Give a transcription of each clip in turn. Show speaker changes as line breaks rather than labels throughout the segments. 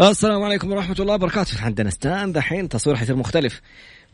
السلام عليكم ورحمة الله وبركاته. عندنا ستان دحين تصوير حيصير مختلف.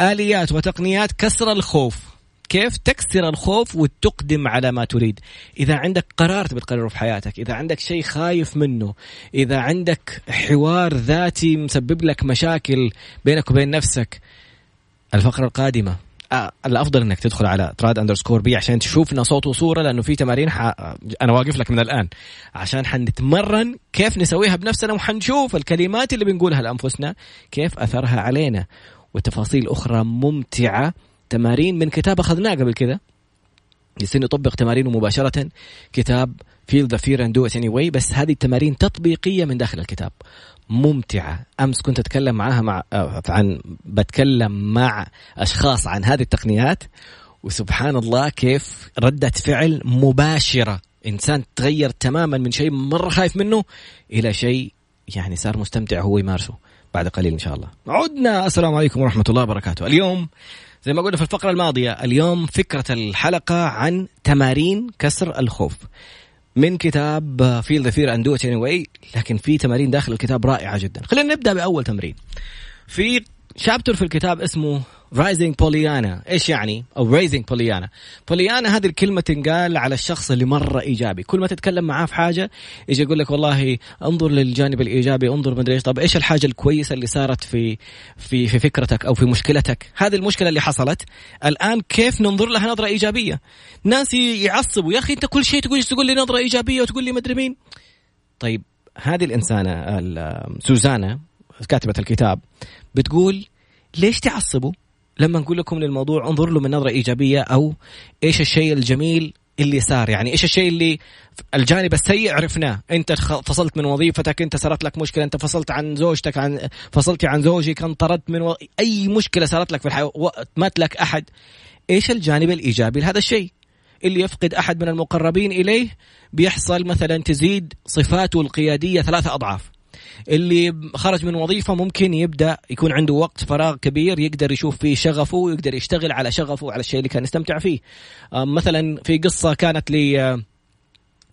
آليات وتقنيات كسر الخوف. كيف؟ تكسر الخوف وتقدم على ما تريد. إذا عندك قرار تبي تقرره في حياتك إذا عندك شيء خايف منه إذا عندك حوار ذاتي مسبب لك مشاكل بينك وبين نفسك الفقرة القادمة. آه الأفضل إنك تدخل على تراد underscore B عشان تشوفنا صوت وصورة لأنه في تمارين ح... أنا واقف لك من الآن. عشان حنتمرن كيف نسويها بنفسنا وحنشوف الكلمات اللي بنقولها لأنفسنا كيف أثرها علينا. وتفاصيل أخرى ممتعة. تمارين من كتاب أخذناه قبل كذا. يصير نطبق تمارينه مباشرة. كتاب Feel the fear and do it anyway. بس هذه التمارين تطبيقية من داخل الكتاب. ممتعة. أمس كنت أتكلم معها مع عن بتكلم مع أشخاص عن هذه التقنيات. وسبحان الله كيف ردة فعل مباشرة. إنسان تغير تماما من شيء مرة خايف منه إلى شيء يعني صار مستمتع هو يمارسه. بعد قليل إن شاء الله. عدنا السلام عليكم ورحمة الله وبركاته. اليوم زي ما قلنا في الفقرة الماضية اليوم فكرة الحلقة عن تمارين كسر الخوف. من كتاب Feel the Fear and Do It Anyway لكن في تمارين داخل الكتاب رائعة جدا. خلينا نبدأ بأول تمرين. في chapter في الكتاب اسمه Rising Pollyanna إيش يعني؟ أو Rising Pollyanna Pollyanna هذه الكلمة تنقال على الشخص اللي مرة إيجابي. كل ما تتكلم معاه في حاجة يجي يقول لك والله انظر للجانب الإيجابي انظر مدري إيش. طب إيش الحاجة الكويسة اللي صارت في في في فكرتك أو في مشكلتك؟ هذه المشكلة اللي حصلت. الآن كيف ننظر لها نظرة إيجابية؟ ناس يعصبوا. يا أخي أنت كل شيء تقول تقول لي نظرة إيجابية وتقول لي مدري مين؟ طيب هذه الإنسانة سوزانا كاتبة الكتاب بتقول ليش تعصبوا؟ لما نقول لكم للموضوع انظر له من نظرة إيجابية أو إيش الشيء الجميل اللي صار. يعني إيش الشيء اللي الجانب السيء عرفناه. أنت فصلت من وظيفتك أنت صارت لك مشكلة أنت فصلت عن زوجتك عن فصلتي عن زوجك انطردت من و... أي مشكلة صارت لك في الحياة مات لك أحد. إيش الجانب الإيجابي لهذا الشيء؟ اللي يفقد أحد من المقربين إليه بيحصل مثلا تزيد صفاته القيادية ثلاثة أضعاف. اللي خرج من وظيفة ممكن يبدأ يكون عنده وقت فراغ كبير يقدر يشوف فيه شغفه ويقدر يشتغل على شغفه على الشيء اللي كان يستمتع فيه. مثلا في قصة كانت لي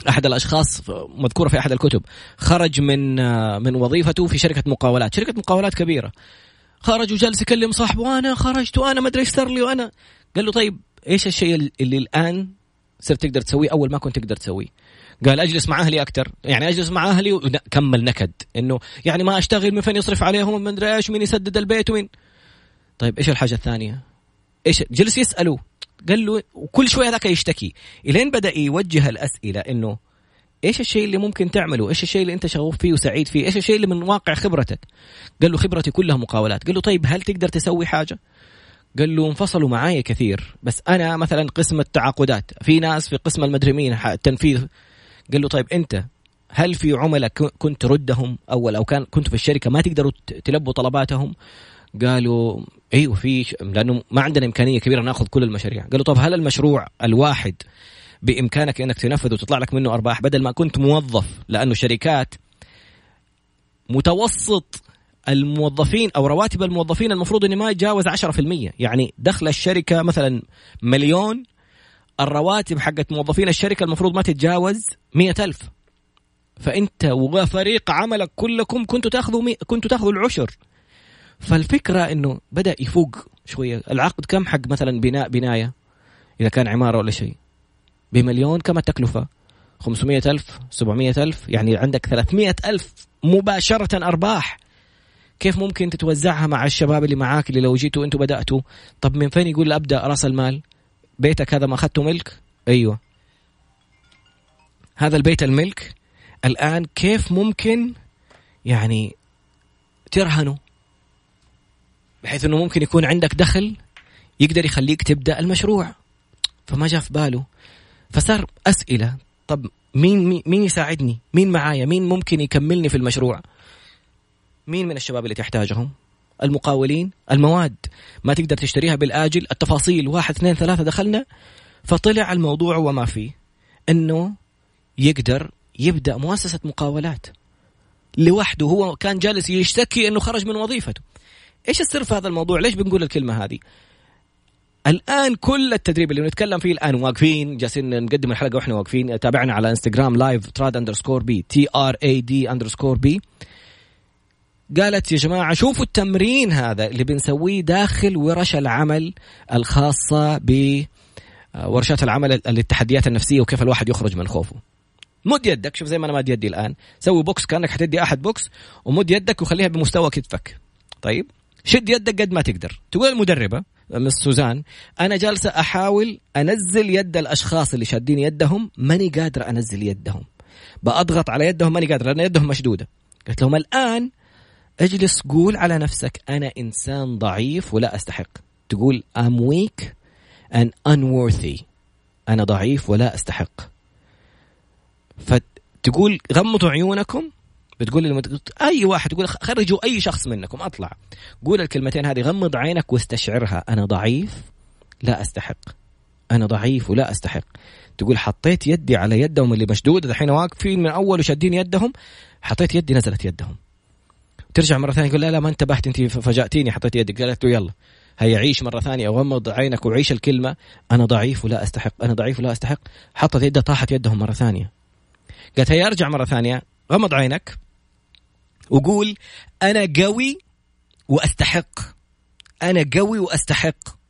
أحد الأشخاص مذكورة في أحد الكتب خرج من من وظيفته في شركة مقاولات. شركة مقاولات كبيرة. خرج وجالس يكلم صاحبه أنا خرجت وأنا ما أدري إيش صار لي وأنا قال له طيب إيش الشيء اللي الآن صرت تقدر تسويه؟ أول ما كنت تقدر تسويه؟ قال أجلس مع أهلي أكثر يعني أجلس مع أهلي وكمل نكد إنه يعني ما أشتغل من فين يصرف عليهم من ادري إيش مين يسدد البيت ومين طيب إيش الحاجة الثانية إيش جلس يساله قال له وكل شوية هذاك يشتكي إلين بدأ يوجه الأسئلة إنه إيش الشيء اللي ممكن تعمله؟ إيش الشيء اللي أنت شغوف فيه وسعيد فيه؟ إيش الشيء اللي من واقع خبرتك؟ قال له خبرتي كلها مقاولات، قال له طيب هل تقدر تسوي حاجة؟ قال له انفصلوا معايا كثير بس أنا مثلا قسم التعاقدات في ناس في قسم المدري مين التنفيذ قال له طيب أنت هل في عملاء كنت تردهم أول أو كان كنت في الشركة ما تقدروا تلبوا طلباتهم؟ قالوا أيوه في لأنه ما عندنا إمكانية كبيرة نأخذ كل المشاريع. قالوا طب هل المشروع الواحد بإمكانك إنك تنفذ وتطلع لك منه أرباح بدل ما كنت موظف؟ لأنه شركات متوسط الموظفين أو رواتب الموظفين المفروض إنه ما يتجاوز 10% يعني دخل الشركة مثلا مليون الرواتب حقت موظفين الشركة المفروض ما تتجاوز مئة ألف. فأنت وفريق عملك كلكم كنتوا تاخذوا مي... كنتوا تاخذوا العشر. فالفكرة أنه بدأ يفوق شوية. العقد كم حق مثلا بناء بناية؟ إذا كان عمارة ولا شيء. بمليون كم التكلفة؟ 500 ألف 700 ألف يعني عندك 300 ألف مباشرة أرباح. كيف ممكن تتوزعها مع الشباب اللي معاك اللي لو جيتوا أنتوا بدأتوا؟ طب من فين يقول أبدأ رأس المال؟ بيتك هذا ما أخذته ملك أيوه هذا البيت الملك الآن كيف ممكن يعني ترهنه بحيث إنه ممكن يكون عندك دخل يقدر يخليك تبدأ المشروع فما جاء في باله فصار أسئلة طب مين مين يساعدني؟ مين معايا؟ مين ممكن يكملني في المشروع؟ مين من الشباب اللي تحتاجهم؟ المقاولين المواد ما تقدر تشتريها بالآجل التفاصيل واحد اثنين ثلاثة دخلنا فطلع الموضوع وما فيه. إنه يقدر يبدأ مؤسسة مقاولات لوحده. هو كان جالس يشتكي إنه خرج من وظيفته. إيش السر في هذا الموضوع؟ ليش بنقول الكلمة هذه؟ الآن كل التدريب اللي بنتكلم فيه الآن واقفين جالسين نقدم الحلقة وإحنا واقفين. تابعنا على انستغرام live تراد underscore B T R A D underscore B قالت يا جماعة شوفوا التمرين هذا اللي بنسويه داخل ورش العمل الخاصة بورشات العمل التحديات النفسية وكيف الواحد يخرج من خوفه. مد يدك شوف زي ما أنا ماد يدي الآن. سوي box كأنك حتدي أحد box ومد يدك وخليها بمستوى كتفك. طيب؟ شد يدك قد ما تقدر. تقول المدربة مس سوزان أنا جالسة أحاول أنزل يد الأشخاص اللي شادين يدهم ماني قادر أنزل يدهم. بضغط على يدهم ماني قادر لأن يدهم مشدودة. قلت لهم الآن اجلس قول على نفسك أنا إنسان ضعيف ولا أستحق. تقول I'm weak and unworthy. أنا ضعيف ولا أستحق. فتقول غمضوا عيونكم. بتقول للمد... أي واحد تقول خرجوا أي شخص منكم أطلع. قول الكلمتين هذه غمض عينك واستشعرها. أنا ضعيف لا أستحق. أنا ضعيف ولا أستحق. تقول حطيت يدي على يدهم اللي مشدوده الحين واقفين من أول وشادين يدهم. حطيت يدي نزلت يدهم. ترجع مرة ثانية يقول لا لا ما انتبهت انت فاجأتيني حطيت يدك. قالت له يلا. هيا عيش مرة ثانية وغمض عينك وعيش الكلمة. أنا ضعيف ولا أستحق أنا ضعيف ولا أستحق. حطت يده طاحت يدهم مرة ثانية. قالت هيا أرجع مرة ثانية. غمض عينك وقول أنا قوي وأستحق أنا قوي وأستحق.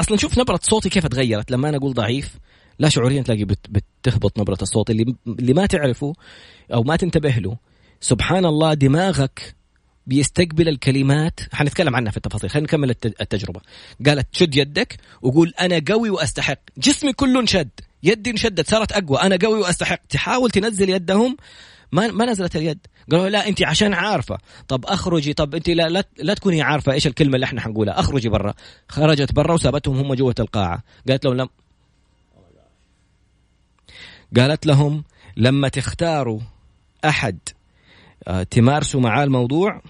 أصلا شوف نبرة صوتي كيف تغيرت. لما أنا أقول ضعيف لا شعوريا تلاقي بتهبط نبرة الصوت. اللي اللي ما تعرفه أو ما تنتبه له سبحان الله دماغك بيستقبل الكلمات. حنتكلم عنها في التفاصيل. خلينا نكمل التجربة. قالت شد يدك؟ وقول أنا قوي وأستحق. جسمي كله انشد. يدي انشدت صارت أقوى. أنا قوي وأستحق. تحاول تنزل يدهم. ما ما نزلت اليد. قالوا لا أنت عشان عارفة. طب أخرجي. طب أنت لا لا, لا تكوني عارفة إيش الكلمة اللي إحنا حنقولها. أخرجي برا. خرجت برا وسابتهم هم جوة القاعة. قالت لهم لم قالت لهم لما تختاروا أحد تمارسوا معاه الموضوع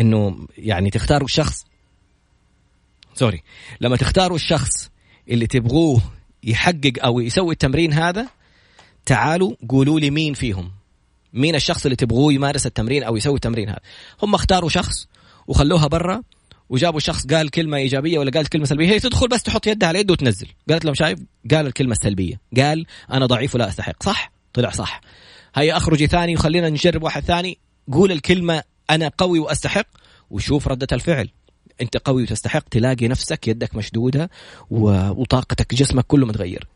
إنه يعني تختاروا الشخص سوري لما تختاروا الشخص اللي تبغوه يحقق أو يسوي التمرين هذا تعالوا قولوا لي مين فيهم. مين الشخص اللي تبغوه يمارس التمرين أو يسوي التمرين هذا؟ هم اختاروا شخص وخلوها برا وجابوا شخص قال كلمة إيجابية ولا قال كلمة سلبية. هي تدخل بس تحط يدها على يده وتنزل. قالت لهم شايف؟ قال الكلمة السلبية. قال أنا ضعيف ولا أستحق. صح؟ طلع صح. هيا اخرجي ثاني وخلينا نجرب واحد ثاني. قول الكلمة أنا قوي وأستحق وشوف ردة الفعل. أنت قوي وتستحق تلاقي نفسك يدك مشدودة وطاقتك جسمك كله متغير.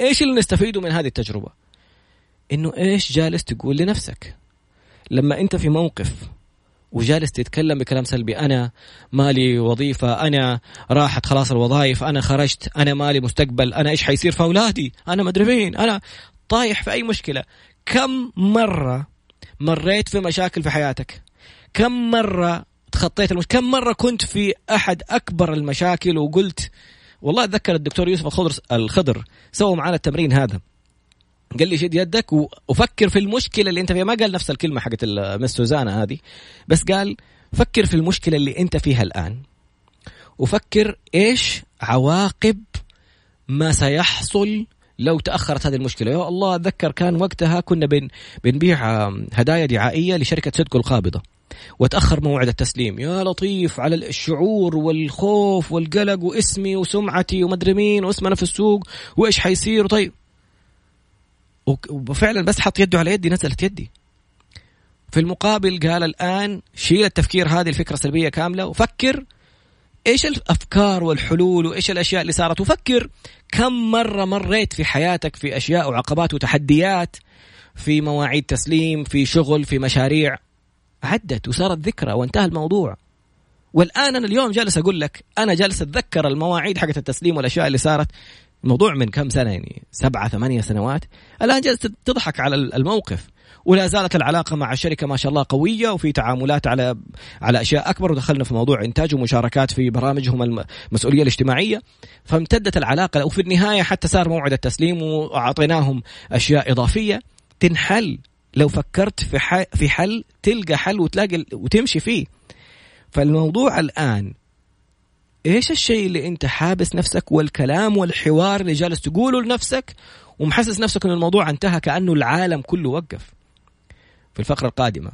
إيش اللي نستفيده من هذه التجربة؟ إنه إيش جالس تقول لنفسك؟ لما أنت في موقف وجالس تتكلم بكلام سلبي أنا مالي وظيفة أنا راحت خلاص الوظائف أنا خرجت أنا مالي مستقبل أنا إيش حيصير في أولادي؟ أنا مدري فين أنا طايح في أي مشكلة. كم مرة مريت في مشاكل في حياتك؟ كم مرة تخطيت المش... كم مرة كنت في أحد أكبر المشاكل وقلت والله أتذكر الدكتور يوسف الخضر الخضر سوى معنا التمرين هذا. قال لي شد يدك وفكر في المشكلة اللي أنت فيها. ما قال نفس الكلمة حقت مس سوزانا هذه بس قال فكر في المشكلة اللي أنت فيها الآن. وفكر إيش عواقب ما سيحصل لو تأخرت هذه المشكلة. يا الله أتذكر كان وقتها كنا بن بنبيع هدايا دعائية لشركة صدق القابضة. وتأخر موعد التسليم. يا لطيف على الشعور والخوف والقلق واسمي وسمعتي ومدري مين واسمنا في السوق وإيش حيصير. طيب. وفعلا بس حط يده على يدي نزلت يدي. في المقابل قال الآن شيل التفكير هذه الفكرة السلبية كاملة وفكر إيش الأفكار والحلول وإيش الأشياء اللي صارت؟ وفكر كم مرة مريت في حياتك في أشياء وعقبات وتحديات في مواعيد تسليم في شغل في مشاريع. عدت وصارت ذكرى وانتهى الموضوع. والآن أنا اليوم جالس أقول لك أنا جالس أتذكر المواعيد حقت التسليم والأشياء اللي صارت الموضوع من كم سنة يعني؟ سبعة ثمانية سنوات. الآن جالس تضحك على الموقف. ولا زالت العلاقة مع الشركة ما شاء الله قوية وفي تعاملات على على أشياء أكبر. ودخلنا في موضوع إنتاج ومشاركات في برامجهم المسؤولية الاجتماعية. فامتدت العلاقة وفي النهاية حتى صار موعد التسليم وأعطيناهم أشياء إضافية تنحل. لو فكرت في في حل تلقى حل وتلاقي وتمشي فيه. فالموضوع الآن إيش الشيء اللي أنت حابس نفسك والكلام والحوار اللي جالس تقوله لنفسك ومحسس نفسك إن الموضوع انتهى كأنه العالم كله وقف؟ في الفقرة القادمة.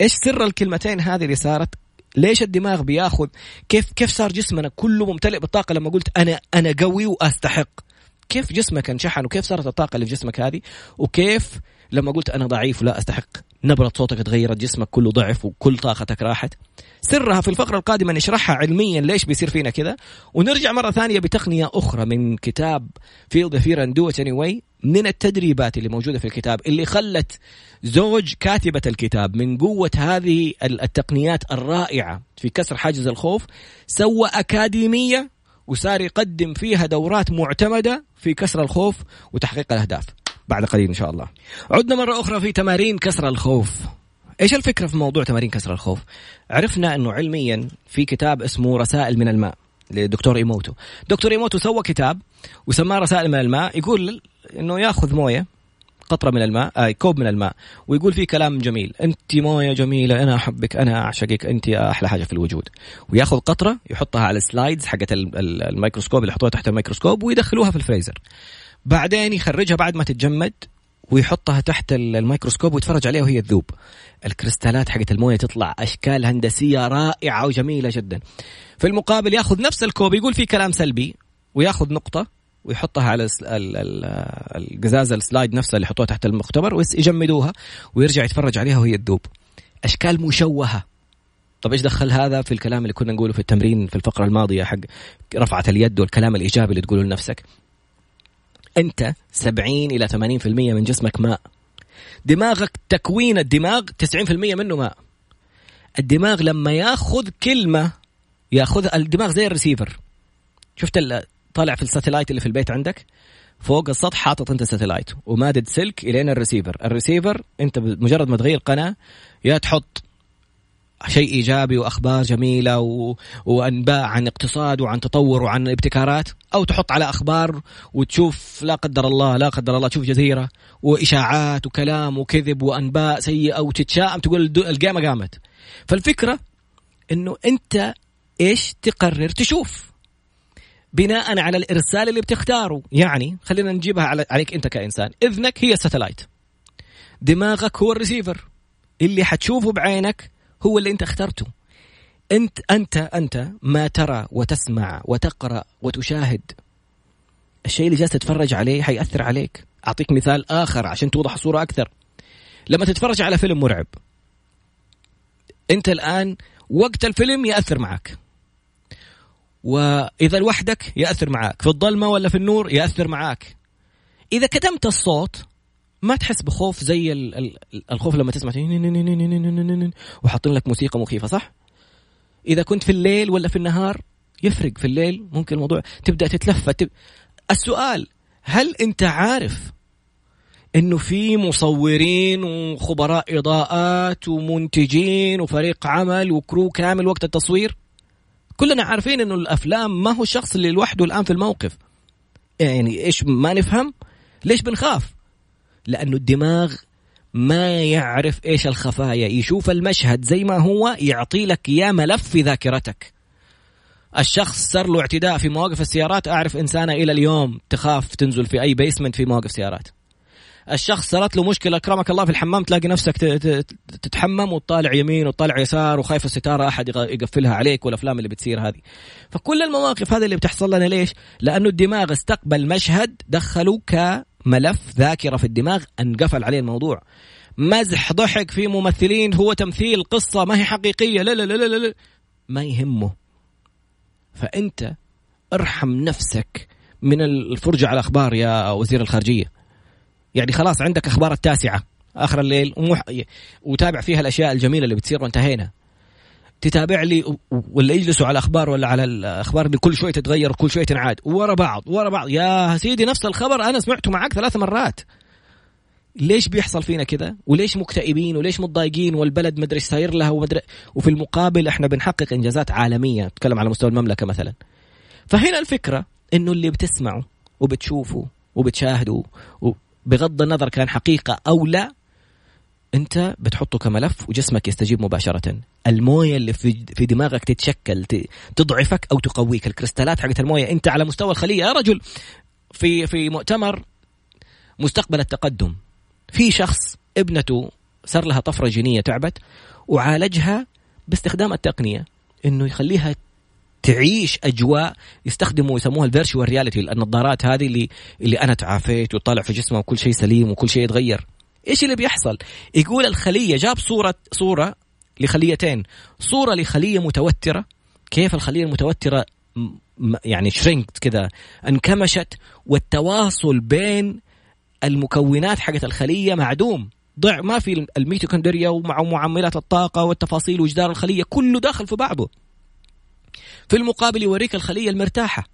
إيش سر الكلمتين هذه اللي صارت؟ ليش الدماغ بياخذ؟ كيف كيف صار جسمنا كله ممتلئ بالطاقة لما قلت أنا أنا قوي وأستحق؟ كيف جسمك انشحن وكيف صارت الطاقة اللي في جسمك هذه؟ وكيف لما قلت أنا ضعيف ولا أستحق؟ نبرة صوتك تغيرت جسمك كله ضعف وكل طاقتك راحت. سرها في الفقرة القادمة نشرحها علميا ليش بيصير فينا كذا. ونرجع مرة ثانية بتقنية أخرى من كتاب Feel the Fear and Do Anyway من التدريبات اللي موجودة في الكتاب اللي خلت زوج كاتبة الكتاب من قوة هذه التقنيات الرائعة في كسر حاجز الخوف سوى أكاديمية وصار يقدم فيها دورات معتمدة في كسر الخوف وتحقيق الأهداف بعد قليل إن شاء الله. عدنا مرة أخرى في تمارين كسر الخوف. إيش الفكرة في موضوع تمارين كسر الخوف؟ عرفنا إنه علميا في كتاب اسمه رسائل من الماء لدكتور إيموتو. دكتور إيموتو سوى كتاب وسماه رسائل من الماء يقول إنه ياخذ موية قطرة من الماء آه كوب من الماء ويقول فيه كلام جميل. أنت موية جميلة أنا أحبك أنا أعشقك أنت أحلى حاجة في الوجود. وياخذ قطرة يحطها على ال slides حقت الميكروسكوب اللي يحطوها تحت الميكروسكوب ويدخلوها في الفريزر. بعدين يخرجها بعد ما تتجمد ويحطها تحت الميكروسكوب ويتفرج عليها وهي تذوب. الكريستالات حقت الموية تطلع أشكال هندسية رائعة وجميلة جدا. في المقابل ياخذ نفس الكوب يقول فيه كلام سلبي وياخذ نقطة ويحطها على القزاز السلايد نفسها اللي يحطوها تحت المختبر ويجمدوها ويرجع يتفرج عليها وهي تذوب. أشكال مشوهة. طب إيش دخل هذا في الكلام اللي كنا نقوله في التمرين في الفقرة الماضية حق رفعه اليد والكلام الإيجابي اللي تقوله لنفسك؟ أنت 70 إلى 80% من جسمك ماء. دماغك تكوين الدماغ 90% منه ماء. الدماغ لما ياخذ كلمة ياخذ الدماغ زي الريسيفر. شفت طالع في ال satellite اللي في البيت عندك فوق السطح حاطط أنت satellite ومادد سلك الين ال receiver. ال receiver أنت مجرد ما تغير قناة يا تحط شيء إيجابي وأخبار جميلة و... وأنباء عن اقتصاد وعن تطور وعن ابتكارات أو تحط على أخبار وتشوف لا قدر الله لا قدر الله تشوف جزيرة وإشاعات وكلام وكذب وأنباء سيئة وتتشائم تقول القيامه قامت. فالفكرة إنه أنت إيش تقرر تشوف؟ بناء على الإرسال اللي بتختاره. يعني خلينا نجيبها عليك أنت كإنسان. إذنك هي الساتلايت دماغك هو الريسيفر اللي حتشوفه بعينك هو اللي أنت اخترته. انت انت أنت ما ترى وتسمع وتقرأ وتشاهد. الشيء اللي جالس تتفرج عليه حيأثر عليك. أعطيك مثال آخر عشان توضح الصورة أكثر. لما تتفرج على فيلم مرعب. أنت الآن وقت الفيلم يأثر معك. وإذا لوحدك يأثر معك في الظلمة ولا في النور يأثر معك إذا كتمت الصوت ما تحس بخوف زي الخوف لما تسمع وحاطين لك موسيقى مخيفة صح؟ إذا كنت في الليل ولا في النهار يفرق في الليل ممكن الموضوع تبدأ تتلفت السؤال هل أنت عارف إنه في مصورين وخبراء إضاءات ومنتجين وفريق عمل وكرو كامل وقت التصوير؟ كلنا عارفين إنه الأفلام ما هو الشخص اللي لوحده الآن في الموقف. يعني إيش ما نفهم؟ ليش بنخاف؟ لأنه الدماغ ما يعرف إيش الخفايا. يشوف المشهد زي ما هو يعطي لك اياه ملف في ذاكرتك. الشخص صار له اعتداء في مواقف السيارات. أعرف إنسانة إلى اليوم تخاف تنزل في أي بيسمنت في مواقف سيارات. الشخص صارت له مشكلة أكرمك الله في الحمام تلاقي نفسك تتحمم وتطالع يمين وتطالع يسار وخايف الستارة أحد يقفلها عليك والأفلام اللي بتصير هذه. فكل المواقف هذه اللي بتحصل لنا ليش؟ لأنه الدماغ استقبل مشهد دخله كملف ذاكرة في الدماغ انقفل عليه الموضوع. مزح ضحك في ممثلين هو تمثيل قصة ما هي حقيقية لا لا لا لا, لا. ما يهمه. فأنت ارحم نفسك من الفرجة على الأخبار يا وزير الخارجية. يعني خلاص عندك أخبار التاسعة. آخر الليل ومح... وتابع فيها الأشياء الجميلة اللي بتصير وانتهينا. تتابع لي ولا يجلسوا على الأخبار ولا على الأخبار اللي كل شوي تتغير وكل شوي تنعاد. ورا بعض ورا بعض. يا سيدي نفس الخبر أنا سمعته معك ثلاث مرات. ليش بيحصل فينا كذا؟ وليش مكتئبين؟ وليش متضايقين؟ والبلد مدري إيش صاير لها ومدري وفي المقابل إحنا بنحقق إنجازات عالمية. نتكلم على مستوى المملكة مثلا. فهنا الفكرة إنه اللي بتسمعه وبتشوفه وبتشاهده بغض النظر كان حقيقة أو لا أنت بتحطه كملف وجسمك يستجيب مباشرة. الموية اللي في في دماغك تتشكل تضعفك أو تقويك. الكريستالات حقت الموية أنت على مستوى الخلية يا رجل. في في مؤتمر مستقبل التقدم. في شخص ابنته صار لها طفرة جينية تعبت وعالجها باستخدام التقنية إنه يخليها تعيش أجواء يستخدموا يسموها ال virtual reality النظارات هذه اللي اللي أنا تعافيت وطالع في جسمه وكل شيء سليم وكل شيء يتغير. إيش اللي بيحصل؟ يقول الخلية جاب صوره صورة لخليتين. صورة لخلية متوترة. كيف الخلية المتوترة؟ يعني shrinked كذا انكمشت والتواصل بين المكونات حقت الخلية معدوم. ضع ما في الميتوكوندريا ومع معاملات الطاقة والتفاصيل وجدار الخلية كله داخل في بعضه. في المقابل يوريك الخلية المرتاحة.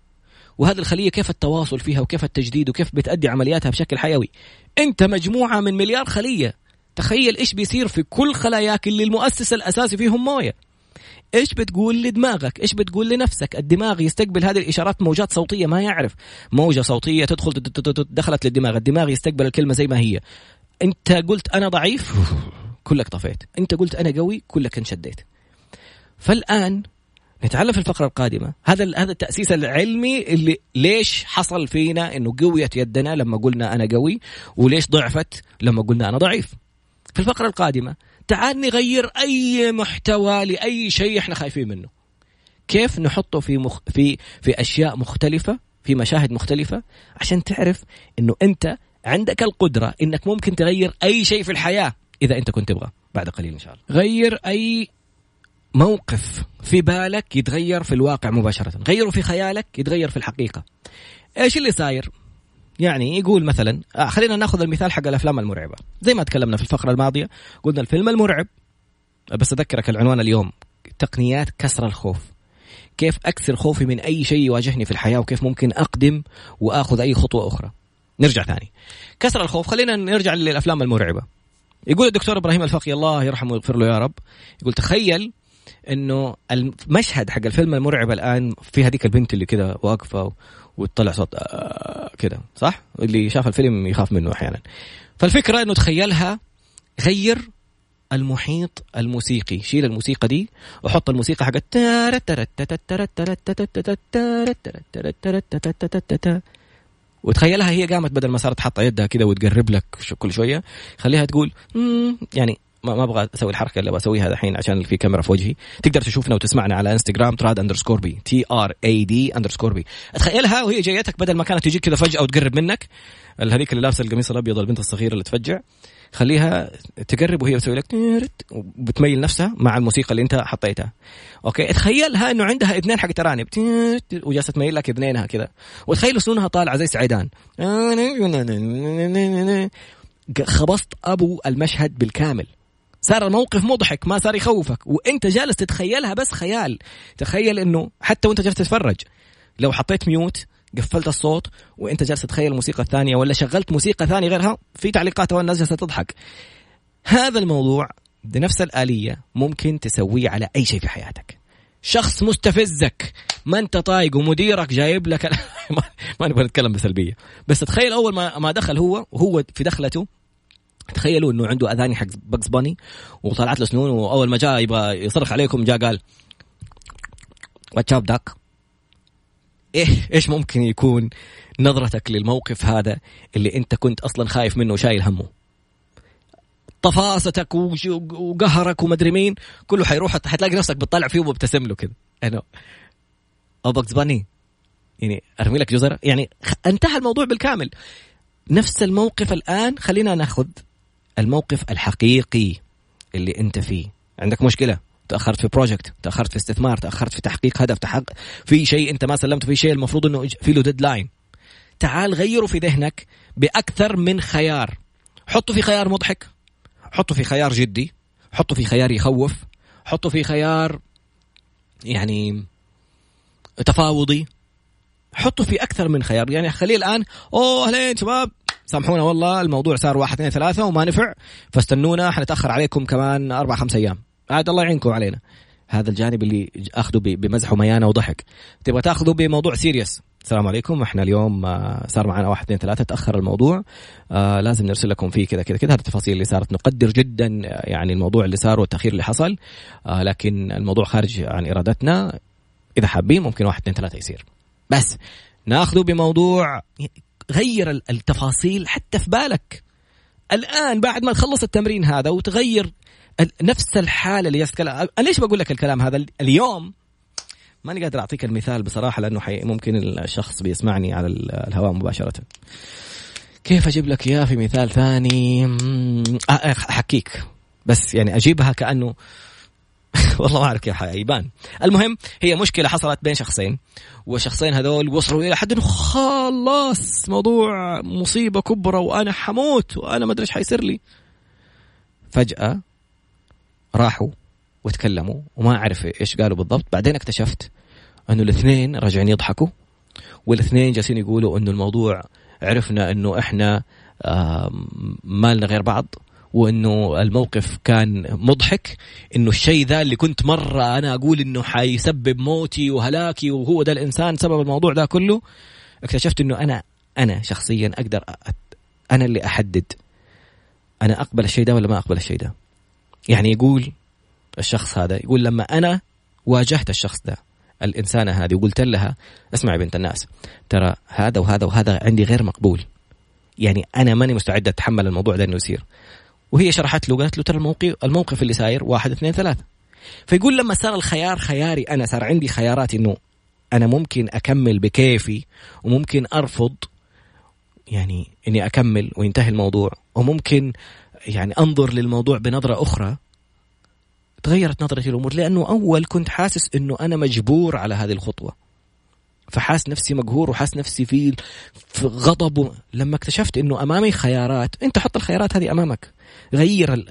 وهذه الخلية كيف التواصل فيها وكيف التجديد وكيف بتأدي عملياتها بشكل حيوي. أنت مجموعة من مليار خلية. تخيل إيش بيصير في كل خلاياك اللي المؤسس الأساسي فيهم موية. إيش بتقول لدماغك؟ إيش بتقول لنفسك؟ الدماغ يستقبل هذه الإشارات موجات صوتية ما يعرف. موجة صوتية تدخل دخلت للدماغ. الدماغ يستقبل الكلمة زي ما هي. أنت قلت أنا ضعيف؟ كلك طفيت. أنت قلت أنا قوي؟ كلك انشديت. فالآن نتعلم في الفقرة القادمة. هذا هذا التأسيس العلمي اللي ليش حصل فينا إنه قويت يدنا لما قلنا أنا قوي وليش ضعفت لما قلنا أنا ضعيف. في الفقرة القادمة تعال نغير أي محتوى لأي شيء إحنا خايفين منه. كيف نحطه في مخ... في في أشياء مختلفة في مشاهد مختلفة؟ عشان تعرف إنه أنت عندك القدرة إنك ممكن تغير أي شيء في الحياة إذا أنت كنت تبغى. بعد قليل إن شاء الله. غير أي موقف في بالك يتغير في الواقع مباشرة. غيره في خيالك يتغير في الحقيقة. إيش اللي صاير؟ يعني يقول مثلا آه خلينا ناخذ المثال حق الأفلام المرعبة. زي ما تكلمنا في الفقرة الماضية قلنا الفيلم المرعب. بس أذكرك العنوان اليوم تقنيات كسر الخوف. كيف أكسر خوفي من أي شيء يواجهني في الحياة وكيف ممكن أقدم وأخذ أي خطوة أخرى. نرجع ثاني. كسر الخوف خلينا نرجع للأفلام المرعبة. يقول الدكتور إبراهيم الفقي الله يرحمه ويغفر له يا رب يقول تخيل إنه المشهد حق الفيلم المرعب الآن في هذيك البنت اللي كذا واقفة وتطلع صوت آه كذا صح؟ اللي شاف الفيلم يخاف منه أحيانا. فالفكرة إنه تخيلها غير المحيط الموسيقي شيل الموسيقى دي وحط الموسيقى حقت وتخيلها هي قامت بدل ما صارت حاطه يدها كذا وتقرب لك كل شوية خليها تقول يعني ما, ما أبغى أسوي الحركة اللي بسويها الحين عشان في كاميرا في وجهي. تقدر تشوفنا وتسمعنا على إنستغرام تراد underscore B T R A D underscore B. تخيلها وهي جايتك بدل ما كانت تجيك كذا فجأة وتقرب منك. هذيك اللي لابسة القميص الأبيض البنت الصغيرة اللي تفجع. خليها تقرب وهي بتسوي لك وبتميل نفسها مع الموسيقى اللي أنت حطيتها. okay؟ تخيلها إنه عندها اثنين حق ترانب وجالسة تميل لك اثنينها كذا. وتخيل سنونها طالعة زي سعيدان. خبصت أبو المشهد بالكامل. صار الموقف مضحك ما صار يخوفك. وانت جالس تتخيلها بس خيال. تخيل انه حتى وانت جالس تتفرج. لو حطيت ميوت قفلت الصوت وانت جالس تتخيل الموسيقى الثانية ولا شغلت موسيقى ثانية غيرها في تعليقات والناس جالسة تضحك. هذا الموضوع بنفس الآلية ممكن تسويه على أي شيء في حياتك. شخص مستفزك. ما أنت طايق ومديرك جايب لك ما نبغى نتكلم بسلبية. بس تخيل أول ما ما دخل هو وهو في دخلته تخيلوا إنه عنده أذاني حق بكس باني وطلعت له سنون وأول ما جاء يبغى يصرخ عليكم جاء قال واتشاب داك إيه إيش ممكن يكون نظرتك للموقف هذا اللي أنت كنت أصلا خايف منه وشايل همه؟ طفاستك وقهرك ومدري مين كله حيروح حتلاقي نفسك بتطلع فيه ومبتسم له كذا أنا أو بكس باني يعني أرمي لك جزر يعني انتهى الموضوع بالكامل. نفس الموقف الآن خلينا ناخذ الموقف الحقيقي اللي انت فيه. عندك مشكلة؟ تأخرت في project تأخرت في استثمار تأخرت في تحقيق هدف تحقق في شيء انت ما سلمته في شيء المفروض انه في له deadline تعال غيره في ذهنك بأكثر من خيار. حطه في خيار مضحك. حطه في خيار جدي. حطه في خيار يخوف. حطه في خيار يعني تفاوضي. حطه في أكثر من خيار. يعني خليه الآن أوه أهلين شباب. سامحونا والله الموضوع صار واحد اثنين ثلاثة وما نفع فاستنونا حنتأخر عليكم كمان أربع خمس أيام. عاد الله يعينكم علينا. هذا الجانب اللي أخذه بمزح وميانة وضحك. تبغى تأخذه بموضوع سيريس السلام عليكم. إحنا اليوم آه، صار معنا واحد اثنين ثلاثة تأخر الموضوع. آه لازم نرسل لكم فيه كذا كذا كذا. هذه التفاصيل اللي صارت نقدر جدا آه، يعني الموضوع اللي صار والتأخير اللي حصل. لكن الموضوع خارج عن إرادتنا. إذا حابين ممكن واحد اثنين ثلاثة يصير. بس نأخذه بموضوع غير التفاصيل حتى في بالك. الآن بعد ما تخلص التمرين هذا وتغير نفس الحالة اللي يتكلم أنا ليش بقول لك الكلام هذا؟ اليوم ماني قادر أعطيك المثال بصراحة لأنه حي ممكن الشخص بيسمعني على الهواء مباشرة. كيف أجيب لك إياه في مثال ثاني؟ أحكيك. بس يعني أجيبها كأنه والله ما أعرف كيف يبان. المهم هي مشكلة حصلت بين شخصين والشخصين هذول وصلوا إلى حد انه خلاص موضوع مصيبة كبرى وأنا حموت وأنا ما أدري إيش حيصير لي. فجأة راحوا وتكلموا وما أعرف إيش قالوا بالضبط. بعدين اكتشفت إنه الاثنين راجعين يضحكوا والاثنين جالسين يقولوا إنه الموضوع عرفنا إنه إحنا ما لنا غير بعض. وإنه الموقف كان مضحك إنه الشيء ذا اللي كنت مرة أنا أقول إنه حيسبب موتي وهلاكي وهو ده الإنسان سبب الموضوع ده كله اكتشفت إنه أنا أنا شخصيا أقدر أنا اللي أحدد أنا أقبل الشيء ده ولا ما أقبل الشيء ده يعني يقول الشخص هذا يقول لما أنا واجهت الشخص ده الإنسانة هذه وقلت لها اسمعي بنت الناس ترى هذا وهذا وهذا عندي غير مقبول. يعني أنا ماني مستعد أتحمل الموضوع ده إنه يصير. وهي شرحت له قالت له ترى الموقف الموقف اللي صاير واحد اثنين ثلاثة. فيقول لما صار الخيار خياري أنا صار عندي خيارات إنه أنا ممكن أكمل بكيفي وممكن أرفض يعني إني أكمل وينتهي الموضوع وممكن يعني أنظر للموضوع بنظرة أخرى. تغيرت نظرتي للأمور لأنه أول كنت حاسس إنه أنا مجبور على هذه الخطوة. فحاس نفسي مقهور وحاس نفسي في في غضب. لما اكتشفت إنه أمامي خيارات أنت حط الخيارات هذه أمامك. غير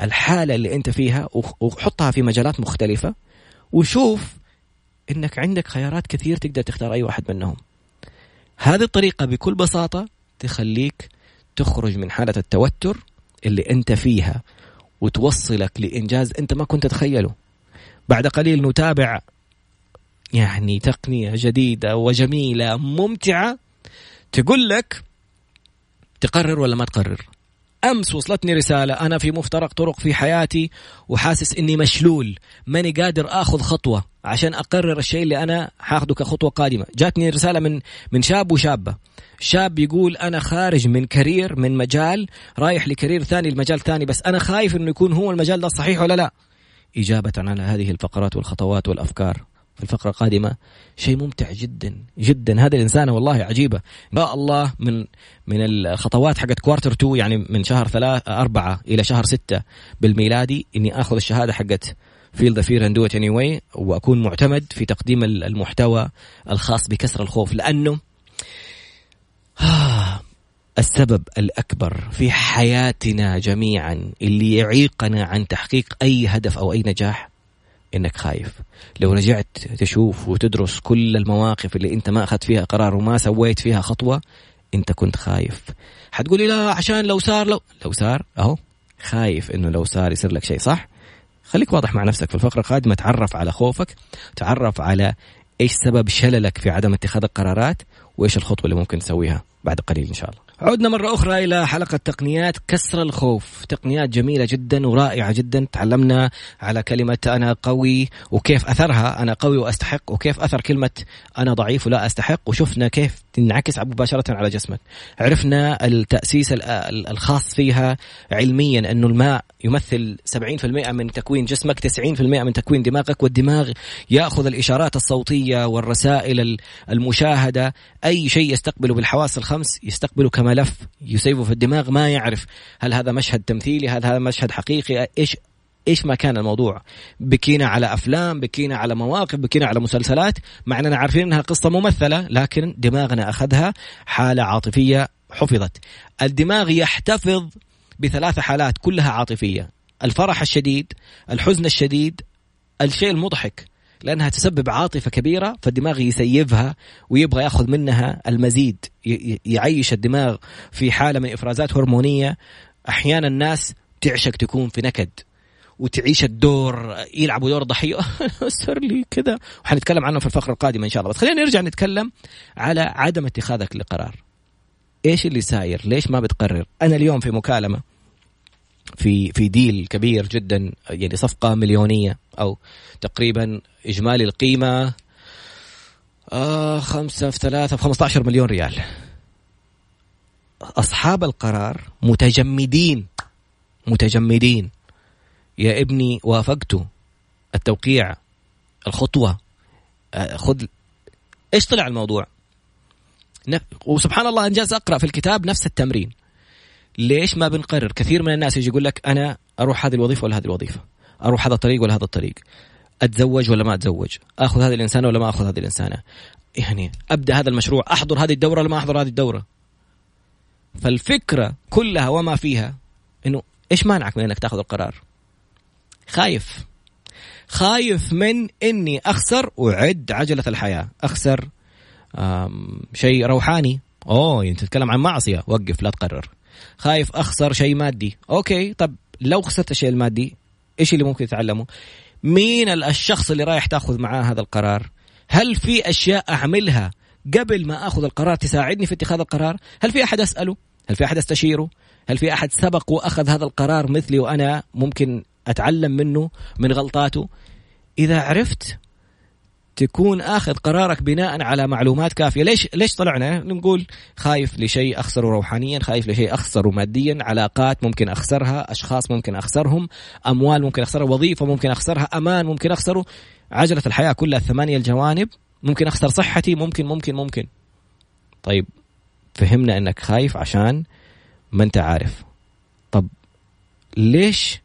الحالة اللي أنت فيها وحطها في مجالات مختلفة وشوف إنك عندك خيارات كثير تقدر تختار أي واحد منهم. هذه الطريقة بكل بساطة تخليك تخرج من حالة التوتر اللي أنت فيها وتوصلك لإنجاز أنت ما كنت تتخيله. بعد قليل نتابع يعني تقنية جديدة وجميلة ممتعة تقول لك تقرر ولا ما تقرر؟ أمس وصلتني رسالة أنا في مفترق طرق في حياتي وحاسس إني مشلول ماني قادر آخذ خطوة. عشان أقرر الشيء اللي أنا حاخذه كخطوة قادمة. جاتني رسالة من من شاب وشابة. شاب يقول أنا خارج من career من مجال رايح ل career ثاني المجال ثاني بس أنا خايف إنه يكون هو المجال ده صحيح ولا لا. إجابة على هذه الفقرات والخطوات والأفكار. في الفقرة القادمة شيء ممتع جدا جدا. هذه الإنسانة والله عجيبة. ما الله من من الخطوات حقت quarter 2 يعني من شهر ثلاثة أربعة إلى شهر ستة بالميلادي إني آخذ الشهادة حقت Feel the Fear and Do It Anyway وأكون معتمد في تقديم المحتوى الخاص بكسر الخوف. لأنه السبب الأكبر في حياتنا جميعا اللي يعيقنا عن تحقيق أي هدف أو أي نجاح إنك خايف. لو رجعت تشوف وتدرس كل المواقف اللي أنت ما أخذت فيها قرار وما سويت فيها خطوة أنت كنت خايف. حتقولي لا عشان لو صار لو لو صار أهو خايف إنه لو صار يصير لك شيء صح؟ خليك واضح مع نفسك في الفقرة القادمة. تعرف على خوفك تعرف على إيش سبب شللك في عدم اتخاذ القرارات وإيش الخطوة اللي ممكن تسويها. بعد قليل إن شاء الله. عدنا مرة أخرى إلى حلقة تقنيات كسر الخوف. تقنيات جميلة جدا ورائعة جدا. تعلمنا على كلمة أنا قوي وكيف أثرها. أنا قوي وأستحق وكيف أثر كلمة أنا ضعيف ولا أستحق. وشفنا كيف تنعكس مباشرة على جسمك. عرفنا التأسيس الخاص فيها علميا أنه الماء يمثل 70% من تكوين جسمك 90% من تكوين دماغك. والدماغ يأخذ الإشارات الصوتية والرسائل المشاهدة. أي شيء يستقبله بالحواس الخمس يستقبله كملف يسيبه في الدماغ ما يعرف هل هذا مشهد تمثيلي هل هذا مشهد حقيقي إيش إيش ما كان الموضوع. بكينا على أفلام بكينا على مواقف بكينا على مسلسلات مع أننا عارفين إنها قصة ممثلة لكن دماغنا أخذها حالة عاطفية حفظت. الدماغ يحتفظ بثلاث حالات كلها عاطفية. الفرح الشديد الحزن الشديد الشيء المضحك. لأنها تسبب عاطفة كبيرة فالدماغ يسيفها ويبغى يأخذ منها المزيد يعيش الدماغ في حالة من إفرازات هرمونية. أحيانا الناس تعشق تكون في نكد وتعيش الدور يلعبوا دور ضحية. صار لي كذا. وحنتكلم عنه في الفقرة القادمة إن شاء الله. بس خلينا نرجع نتكلم على عدم اتخاذك لقرار. إيش اللي ساير؟ ليش ما بتقرر؟ أنا اليوم في مكالمة في في ديل كبير جدا يعني صفقة مليونية أو تقريبا إجمالي القيمة آه خمسة في ثلاثة في 15 مليون ريال. أصحاب القرار متجمدين متجمدين. يا ابني وافقت التوقيع الخطوة آه، خذ إيش طلع الموضوع؟ وسبحان الله انجاز أقرأ في الكتاب نفس التمرين. ليش ما بنقرر؟ كثير من الناس يجي يقول لك أنا أروح هذه الوظيفة ولا هذه الوظيفة. أروح هذا الطريق ولا هذا الطريق. أتزوج ولا ما أتزوج؟ آخذ هذه الإنسانة ولا ما آخذ هذه الإنسانة؟ يعني أبدأ هذا المشروع. أحضر هذه الدورة ولا ما أحضر هذه الدورة؟ فالفكرة كلها وما فيها إنه إيش مانعك من إنك تأخذ القرار؟ خايف. خايف من إني أخسر وعد عجلة الحياة. أخسر شيء روحاني. أوه أنت تتكلم عن معصية. وقف لا تقرر. خايف أخسر شيء مادي. أوكي طب لو خسرت الشيء المادي إيش اللي ممكن تتعلمه؟ مين الشخص اللي رايح تأخذ معاه هذا القرار؟ هل في أشياء أعملها قبل ما أخذ القرار تساعدني في اتخاذ القرار؟ هل في أحد أسأله؟ هل في أحد أستشيره؟ هل في أحد سبق وأخذ هذا القرار مثلي وأنا ممكن أتعلم منه من غلطاته؟ إذا عرفت تكون آخذ قرارك بناء على معلومات كافية. ليش ليش طلعنا؟ نقول خايف لشيء أخسره روحانيا خايف لشيء أخسره ماديا علاقات ممكن أخسرها أشخاص ممكن أخسرهم أموال ممكن أخسرها وظيفة ممكن أخسرها أمان ممكن أخسره. عجلة الحياة كلها ثمانية الجوانب ممكن أخسر صحتي ممكن ممكن ممكن. طيب فهمنا إنك خايف عشان ما أنت عارف. طب ليش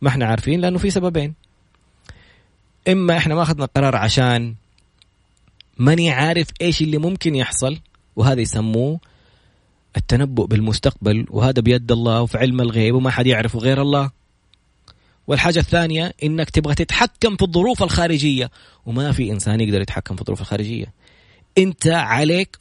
ما إحنا عارفين؟ لأنه في سببين. إما إحنا ما أخذنا القرار عشان ماني عارف إيش اللي ممكن يحصل. وهذا يسموه التنبؤ بالمستقبل. وهذا بيد الله وفي علم الغيب وما حد يعرفه غير الله. والحاجة الثانية إنك تبغى تتحكم في الظروف الخارجية. وما في إنسان يقدر يتحكم في الظروف الخارجية. انت عليك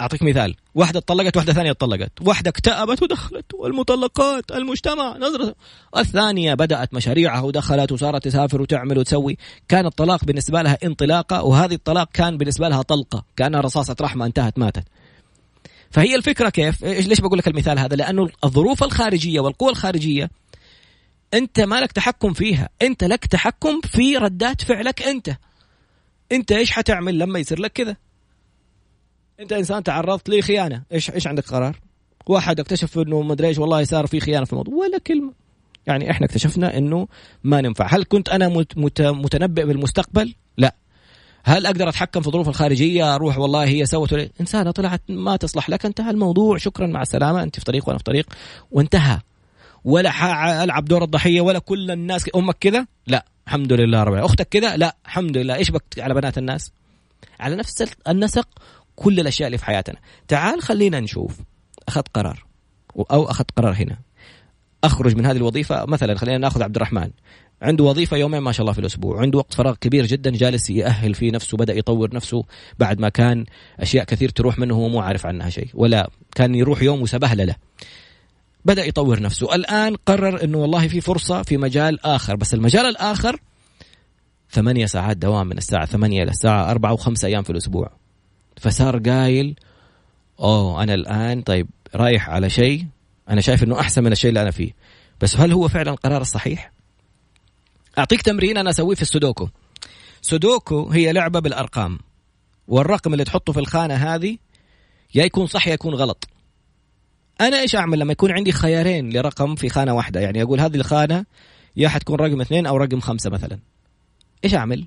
أعطيك مثال. واحدة طلقت واحدة ثانية طلقت واحدة اكتئبت ودخلت. والمطلقات المجتمع نظرة. الثانية بدأت مشاريعها ودخلت وصارت تسافر وتعمل وتسوي. كان الطلاق بالنسبة لها انطلاقة وهذه الطلاق كان بالنسبة لها طلقة. كأنها رصاصة رحمة انتهت ماتت. فهي الفكرة كيف؟ ليش بقول لك المثال هذا؟ لأنه الظروف الخارجية والقوى الخارجية أنت ما لك تحكم فيها. أنت لك تحكم في ردات فعلك أنت. أنت إيش حتعمل لما يصير لك كذا؟ انت انسان تعرضت لخيانة. إيش إيش عندك قرار؟ واحد اكتشف انه ما ادري إيش والله صار في خيانة في الموضوع. ولا كلمة. يعني إحنا اكتشفنا انه ما ننفع. هل كنت أنا متنبئ بالمستقبل؟ لا. هل أقدر اتحكم في الظروف الخارجية؟ أروح والله هي سوت انسانة طلعت ما تصلح لك. انتهى الموضوع. شكرا مع السلامة. انت في طريق وأنا في طريق. وانتهى. ولا العب دور الضحية ولا كل الناس أمك كذا؟ لا. الحمد لله رب أختك كذا؟ لا. الحمد لله. إيش بك على بنات الناس؟ على نفس النسق كل الأشياء اللي في حياتنا. تعال خلينا نشوف. أخذت قرار. أو أخذت قرار هنا. أخرج من هذه الوظيفة. مثلا خلينا نأخذ عبد الرحمن. عنده وظيفة يومين ما شاء الله في الأسبوع. عنده وقت فراغ كبير جدا جالس يأهل في نفسه بدأ يطور نفسه بعد ما كان أشياء كثير تروح منه وهو مو عارف عنها شيء ولا كان يروح يوم وسبهلله. بدأ يطور نفسه. الآن قرر إنه والله في فرصة في مجال آخر. بس المجال الآخر ثمانية ساعات دوام من الساعة ثمانية إلى الساعة أربعة وخمسة أيام في الأسبوع. فصار قايل أوه أنا الآن طيب رايح على شيء أنا شايف إنه أحسن من الشيء اللي أنا فيه. بس هل هو فعلا القرار الصحيح أعطيك تمرين أنا أسويه في السودوكو سودوكو هي لعبة بالأرقام. والرقم اللي تحطه في الخانة هذه يا يكون صح يا يكون غلط. أنا إيش أعمل لما يكون عندي خيارين لرقم في خانة واحدة؟ يعني أقول هذه الخانة يا حتكون رقم اثنين أو رقم خمسة مثلا. إيش أعمل؟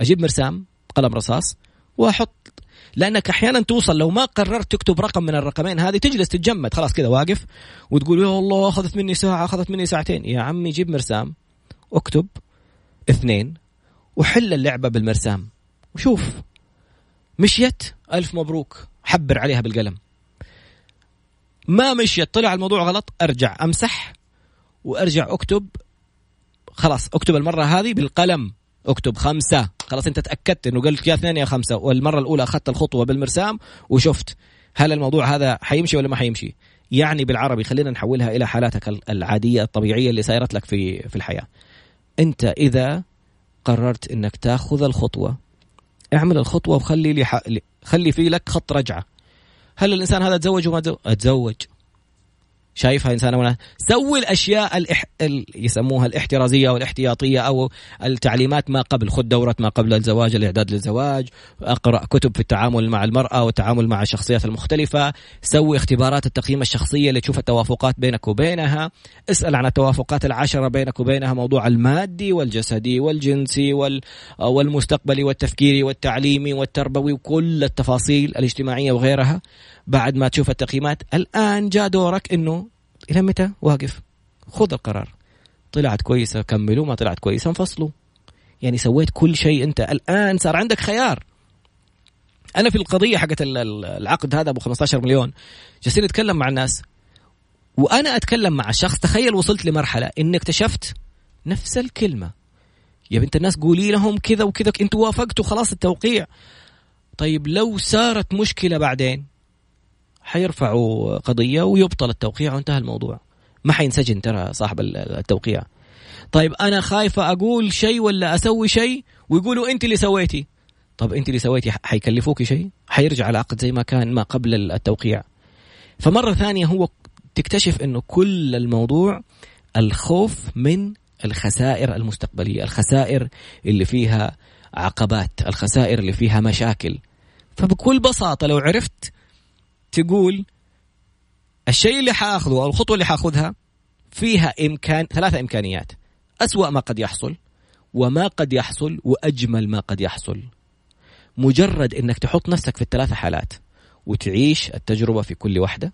أجيب مرسام قلم رصاص وأحط لأنك أحيانا توصل لو ما قررت تكتب رقم من الرقمين هذه تجلس تتجمد خلاص كذا واقف وتقول يا الله أخذت مني ساعة أخذت مني ساعتين. يا عمي جيب مرسام اكتب اثنين وحل اللعبة بالمرسام. وشوف مشيت؟ ألف مبروك حبر عليها بالقلم. ما مشيت طلع الموضوع غلط أرجع أمسح وأرجع أكتب. خلاص أكتب المرة هذه بالقلم. اكتب خمسة. خلاص انت تأكدت انه قلت يا اثنين يا خمسة. والمرة الأولى أخذت الخطوة بالمرسام وشفت هل الموضوع هذا حيمشي ولا ما حيمشي. يعني بالعربي خلينا نحولها إلى حالاتك العادية الطبيعية اللي سايرت لك في في الحياة. انت إذا قررت إنك تأخذ الخطوة اعمل الخطوة وخلي لي. خلي في لك خط رجعة. هل الإنسان هذا تزوج وما تزوج شايفها إنسانة ولا سوي الأشياء الإح... ال... يسموها الاحترازية والاحتياطية أو التعليمات ما قبل. خذ دورة ما قبل الزواج الإعداد للزواج أقرأ كتب في التعامل مع المرأة والتعامل مع الشخصيات المختلفة. سوي اختبارات التقييم الشخصية اللي تشوف التوافقات بينك وبينها. اسأل عن التوافقات العشرة بينك وبينها موضوع المادي والجسدي والجنسي وال... والمستقبلي والتفكيري والتعليمي والتربوي وكل التفاصيل الاجتماعية وغيرها. بعد ما تشوف التقييمات الآن جاء دورك إنه إلى متى؟ واقف. خذ القرار. طلعت كويسة كملوا. ما طلعت كويسة انفصلوا. يعني سويت كل شيء أنت. الآن صار عندك خيار. أنا في القضية حقت العقد هذا أبو 15 مليون جالسين نتكلم مع الناس. وأنا أتكلم مع شخص تخيل وصلت لمرحلة إني اكتشفت نفس الكلمة. يا بنت الناس قولي لهم كذا وكذا. أنتوا وافقتوا خلاص التوقيع. طيب لو صارت مشكلة بعدين؟ حيرفعوا قضية ويبطل التوقيع وانتهى الموضوع. ما حينسجن ترى صاحب التوقيع. طيب أنا خايفة أقول شيء ولا أسوي شيء ويقولوا أنت اللي سويتي. طب أنت اللي سويتي حيكلفوك شيء؟ حيرجع العقد زي ما كان ما قبل التوقيع. فمرة ثانية هو تكتشف إنه كل الموضوع الخوف من الخسائر المستقبلية الخسائر اللي فيها عقبات الخسائر اللي فيها مشاكل. فبكل بساطة لو عرفت تقول الشيء اللي حاخذه أو الخطوة اللي حاخذها فيها امكان ثلاثة إمكانيات. أسوأ ما قد يحصل وما قد يحصل وأجمل ما قد يحصل. مجرد إنك تحط نفسك في الثلاثة حالات وتعيش التجربة في كل واحدة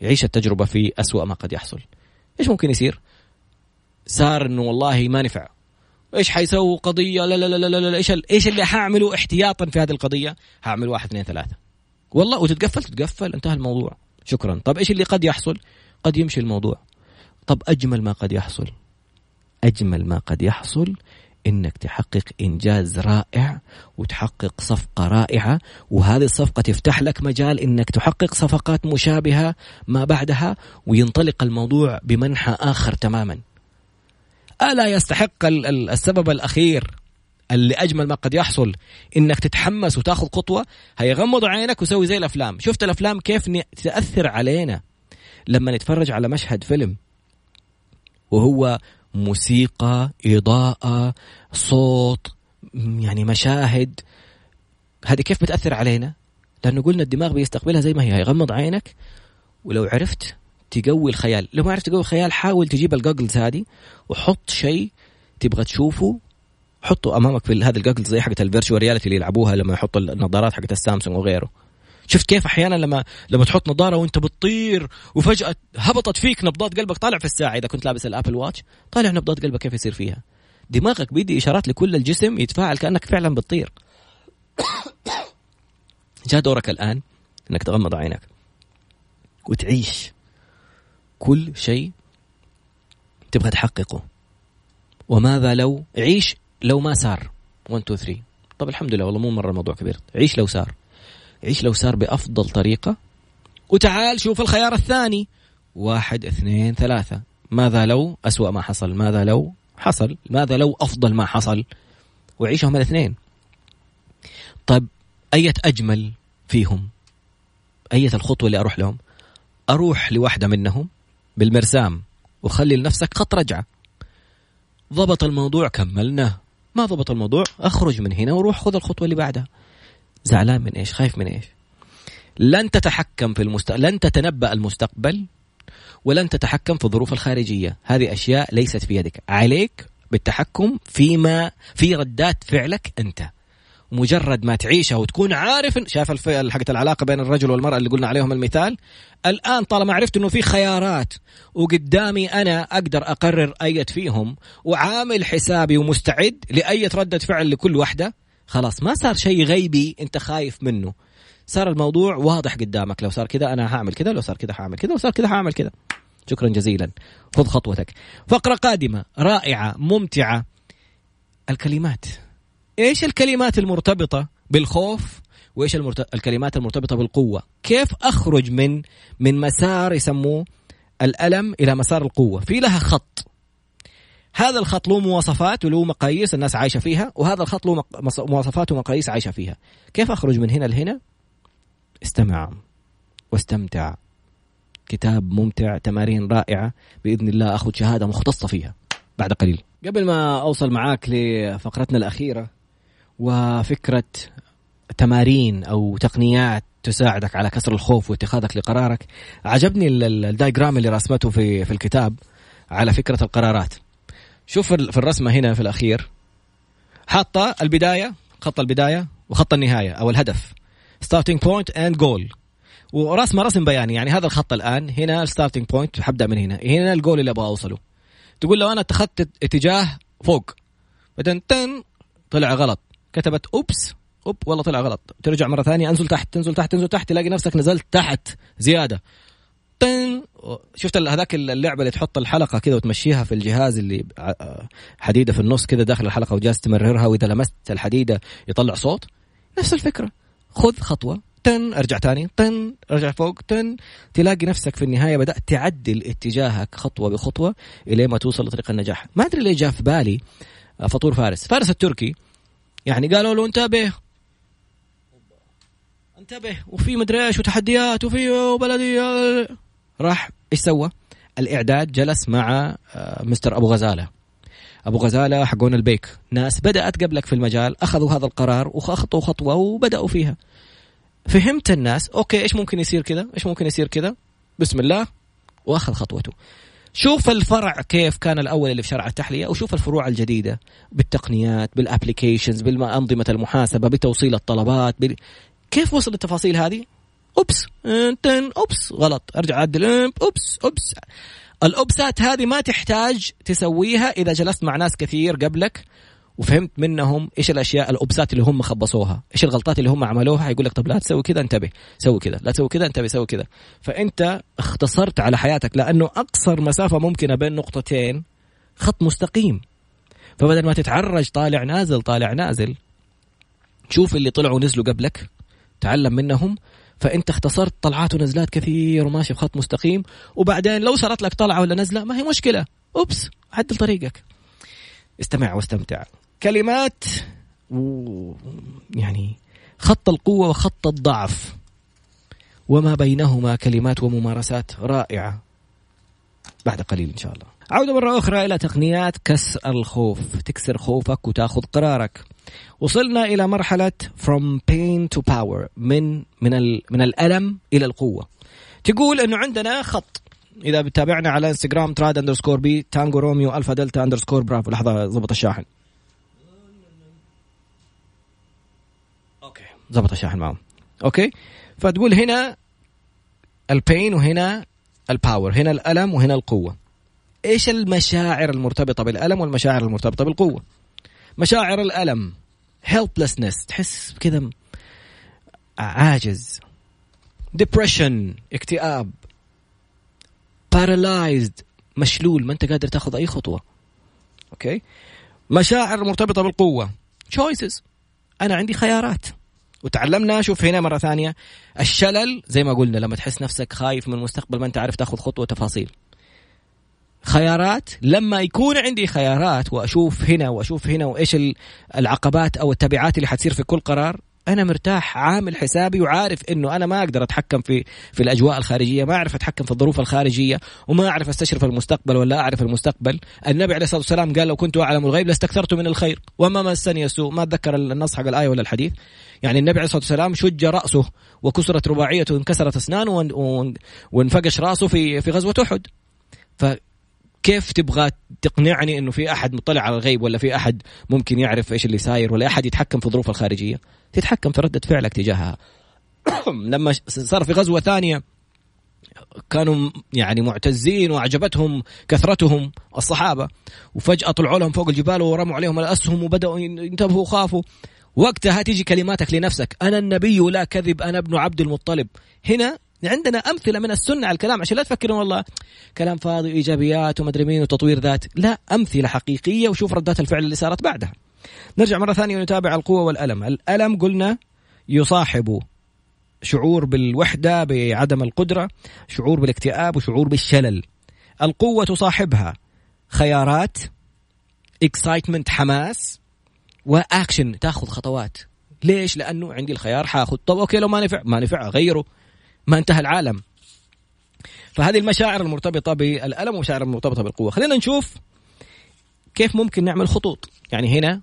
يعيش التجربة في أسوأ ما قد يحصل. إيش ممكن يصير؟ صار إنه والله ما نفع. إيش حيسووا قضية؟ لا لا لا لا لا إيش إيش اللي حأعمله احتياطا في هذه القضية؟ هعمل واحد اثنين ثلاثة. والله وتتقفل؟ تتقفل. انتهى الموضوع. شكرا. طب إيش اللي قد يحصل؟ قد يمشي الموضوع. طب أجمل ما قد يحصل. أجمل ما قد يحصل إنك تحقق إنجاز رائع وتحقق صفقة رائعة وهذه الصفقة تفتح لك مجال إنك تحقق صفقات مشابهة ما بعدها وينطلق الموضوع بمنحى آخر تماما. ألا يستحق السبب الأخير؟ اللي أجمل ما قد يحصل إنك تتحمس وتأخذ خطوة هيغمض عينك وسوي زي الأفلام. شفت الأفلام كيف تأثر علينا لما نتفرج على مشهد فيلم وهو موسيقى إضاءة صوت يعني مشاهد. هذه كيف بتأثر علينا؟ لأنه قلنا الدماغ بيستقبلها زي ما هي هيغمض عينك ولو عرفت تقوي الخيال. لو ما عرفت تقوي الخيال حاول تجيب ال goggles هذه وحط شيء تبغى تشوفه حطوا أمامك في هذه ال goggles زي حقت ال virtual reality اللي يلعبوها لما يحطوا النظارات حقت السامسونج وغيره. شفت كيف أحيانا لما لما تحط نظارة وانت بتطير وفجأة هبطت فيك نبضات قلبك طالع في الساعة إذا كنت لابس الأبل واتش طالع نبضات قلبك كيف يصير فيها؟ دماغك بيدي إشارات لكل الجسم يتفاعل كأنك فعلا بتطير. جاء دورك الآن إنك تغمض عينك وتعيش كل شيء تبغى تحققه. وماذا لو عيش لو ما صار 1 2 3 طب الحمد لله والله مو مرة الموضوع كبير. عيش لو صار عيش لو صار بأفضل طريقة. وتعال شوف الخيار الثاني. واحد اثنين ثلاثة. ماذا لو أسوأ ما حصل؟ ماذا لو حصل؟ ماذا لو أفضل ما حصل؟ وعيشهم الاثنين. طيب أية أجمل فيهم؟ أية الخطوة اللي أروح لهم؟ أروح لواحدة منهم بالمرسام. وخلي لنفسك خط رجعة. ضبط الموضوع كملنا ما ضبط الموضوع أخرج من هنا وروح خذ الخطوة اللي بعدها. زعلان من إيش؟ خايف من إيش؟ لن تتحكم في المستقبل لن تتنبأ المستقبل ولن تتحكم في الظروف الخارجية. هذه أشياء ليست في يدك عليك بالتحكم فيما في ردات فعلك أنت. مجرد ما تعيشها وتكون عارف شايف حقت العلاقة بين الرجل والمرأة اللي قلنا عليهم المثال؟ الآن طالما عرفت إنه في خيارات وقدامي أنا أقدر أقرر اية فيهم وعامل حسابي ومستعد لأية ردة فعل لكل واحدة خلاص ما صار شيء غيبي أنت خايف منه. صار الموضوع واضح قدامك. لو صار كذا أنا هعمل كذا لو صار كذا هعمل كذا لو صار كذا هعمل كذا. شكرا جزيلا. خذ خطوتك. فقرة قادمة رائعة ممتعة. الكلمات. إيش الكلمات المرتبطة بالخوف وإيش المرت... الكلمات المرتبطة بالقوة؟ كيف أخرج من من مسار يسموه الألم إلى مسار القوة؟ في لها خط. هذا الخط له مواصفات وله مقاييس الناس عايشة فيها وهذا الخط له مواصفات ومقاييس عايشة فيها. كيف أخرج من هنا لهنا؟ استمع واستمتع. كتاب ممتع تمارين رائعة بإذن الله أخذ شهادة مختصة فيها بعد قليل. قبل ما أوصل معاك لفقرتنا الأخيرة وفكرة تمارين أو تقنيات تساعدك على كسر الخوف واتخاذك لقرارك. عجبني ال diagram اللي رسمته في في الكتاب على فكرة القرارات. شوف في الرسمة هنا في الأخير. حاطه البداية خط البداية وخط النهاية أو الهدف. starting point and goal ورسمة رسم بياني يعني هذا الخط الآن. هنا ال starting point حبدأ من هنا. هنا الجول اللي أبغى أوصله. تقول لو أنا اتخذت اتجاه فوق. بعدين طلع غلط. كتبت أوبس أوب والله طلع غلط. ترجع مرة ثانية أنزل تحت تنزل تحت تنزل تحت تلاقي نفسك نزلت تحت زيادة. طن شفت هذاك اللعبة اللي تحط الحلقة كذا وتمشيها في الجهاز اللي حديدة في النص كذا داخل الحلقة وجالس تمررها وإذا لمست الحديدة يطلع صوت. نفس الفكرة. خذ خطوة. تن. ارجع ثاني. تن. ارجع فوق. تن. تلاقي نفسك في النهاية بدأت تعدل اتجاهك خطوة بخطوة إلى ما توصل لطريق النجاح. ما أدري ليه جاء في بالي فطور فارس. فارس التركي. يعني قالوا له انتبه. انتبه. وفي مدري إيش وتحديات وفي بلديه راح. إيش سوى؟ الإعداد جلس مع آه، مستر أبو غزالة. أبو غزالة حقون البيك. ناس بدأت قبلك في المجال أخذوا هذا القرار وخطوا خطوة وبدأوا فيها. فهمت الناس أوكي إيش ممكن يصير كذا؟ إيش ممكن يصير كذا؟ بسم الله. وأخذ خطوته. شوف الفرع كيف كان الأول اللي في شرع التحلية وشوف الفروع الجديدة بالتقنيات بال applications بالأنظمة المحاسبة بتوصيل الطلبات بال... كيف وصل التفاصيل هذه؟ oops إنتن oops غلط. أرجع اعدل oops oops. الأوبسات هذه ما تحتاج تسويها إذا جلست مع ناس كثير قبلك. وفهمت منهم إيش الأشياء الأوبسات اللي هم خبصوها إيش الغلطات اللي هم عملوها يقول لك طب لا تسوي كذا انتبه سوي كذا لا تسوي كذا انتبه سوي كذا. فأنت اختصرت على حياتك لأنه أقصر مسافة ممكنة بين نقطتين خط مستقيم. فبدل ما تتعرج طالع نازل طالع نازل شوف اللي طلعوا ونزلوا قبلك تعلم منهم. فأنت اختصرت طلعات ونزلات كثير وماشي بخط مستقيم وبعدين لو صارت لك طلعة ولا نزلة ما هي مشكلة. أوبس عدل طريقك. استمع واستمتع. كلمات و يعني خط القوة وخط الضعف. وما بينهما كلمات وممارسات رائعة. بعد قليل إن شاء الله. عودة مرة أخرى إلى تقنيات كسر الخوف. تكسر خوفك وتاخذ قرارك. وصلنا إلى مرحلة from pain to power. من من من الألم إلى القوة. تقول أنه عندنا خط. إذا بتابعنا على انستغرام trad underscore B Tango Romeo Alpha Delta underscore Bravo لحظة ضبط الشاحن. ضبط الشاحن معهم. أوكي؟ فتقول هنا ال pain وهنا ال power هنا الألم وهنا القوة. إيش المشاعر المرتبطة بالألم والمشاعر المرتبطة بالقوة؟ مشاعر الألم helplessness تحس كذا عاجز. depression اكتئاب. paralyzed مشلول ما أنت قادر تأخذ أي خطوة. أوكي؟ مشاعر مرتبطة بالقوة. choices. أنا عندي خيارات. وتعلمنا شوف هنا مرة ثانية الشلل زي ما قلنا لما تحس نفسك خايف من المستقبل ما انت عارف تاخذ خطوة تفاصيل خيارات لما يكون عندي خيارات وأشوف هنا وأشوف هنا وإيش العقبات أو التبعات اللي حتصير في كل قرار أنا مرتاح عامل حسابي وعارف إنه أنا ما أقدر أتحكم في في الأجواء الخارجية ما أعرف أتحكم في الظروف الخارجية وما أعرف أستشرف المستقبل ولا أعرف المستقبل. النبي عليه الصلاة والسلام قال لو كنت أعلم الغيب لاستكثرت من الخير وما مسني السوء. ما أتذكر النص حق الآية ولا الحديث. يعني النبي عليه الصلاة والسلام شج رأسه وكسرت رباعيته وانكسرت اسنانه وانفقش رأسه في في غزوة أحد. ف كيف تبغى تقنعني إنه في أحد مطلع على الغيب ولا في أحد ممكن يعرف إيش اللي صاير ولا أحد يتحكم في الظروف الخارجية؟ تتحكم في رده فعلك تجاهها. لما صار في غزوة ثانية كانوا يعني معتزين وأعجبتهم كثرتهم الصحابة. وفجأة طلعوا لهم فوق الجبال ورموا عليهم الأسهم وبدأوا ينتبهوا وخافوا. وقتها تيجي كلماتك لنفسك. أنا النبي لا كذب أنا ابن عبد المطلب. هنا عندنا أمثلة من السنة على الكلام عشان لا تفكرون والله كلام فاضي وايجابيات ومدري مين وتطوير ذات. لا أمثلة حقيقية وشوف ردات الفعل اللي صارت بعدها. نرجع مرة ثانية ونتابع القوة والألم. الألم قلنا يصاحب شعور بالوحدة بعدم القدرة شعور بالاكتئاب وشعور بالشلل. القوة تصاحبها خيارات excitement حماس. واكشن تاخذ خطوات. ليش؟ لأنه عندي الخيار حاخذ. طب أوكي لو ما نفع ما نفع غيره ما انتهى العالم. فهذه المشاعر المرتبطة بالألم ومشاعر المرتبطه بالقوة. خلينا نشوف كيف ممكن نعمل خطوط. يعني هنا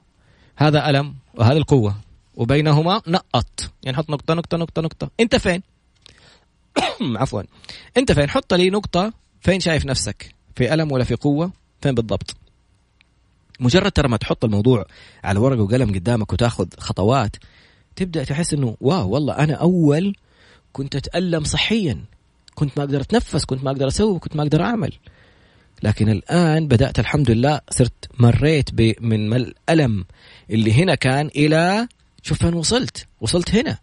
هذا ألم وهذه القوة. وبينهما نقط. يعني حط نقطة نقطة نقطة نقطة. أنت فين؟ عفوا. أنت فين؟ حط لي نقطة فين شايف نفسك؟ في ألم ولا في قوة؟ فين بالضبط؟ مجرد ترى ما تحط الموضوع على ورقة وقلم قدامك وتاخذ خطوات تبدأ تحس إنه واو والله أنا أول كنت أتألم صحيا. كنت ما أقدر أتنفس كنت ما أقدر أسوي كنت ما أقدر أعمل. لكن الآن بدأت الحمد لله صرت مريت من الألم اللي هنا كان إلى شوف فين وصلت وصلت هنا.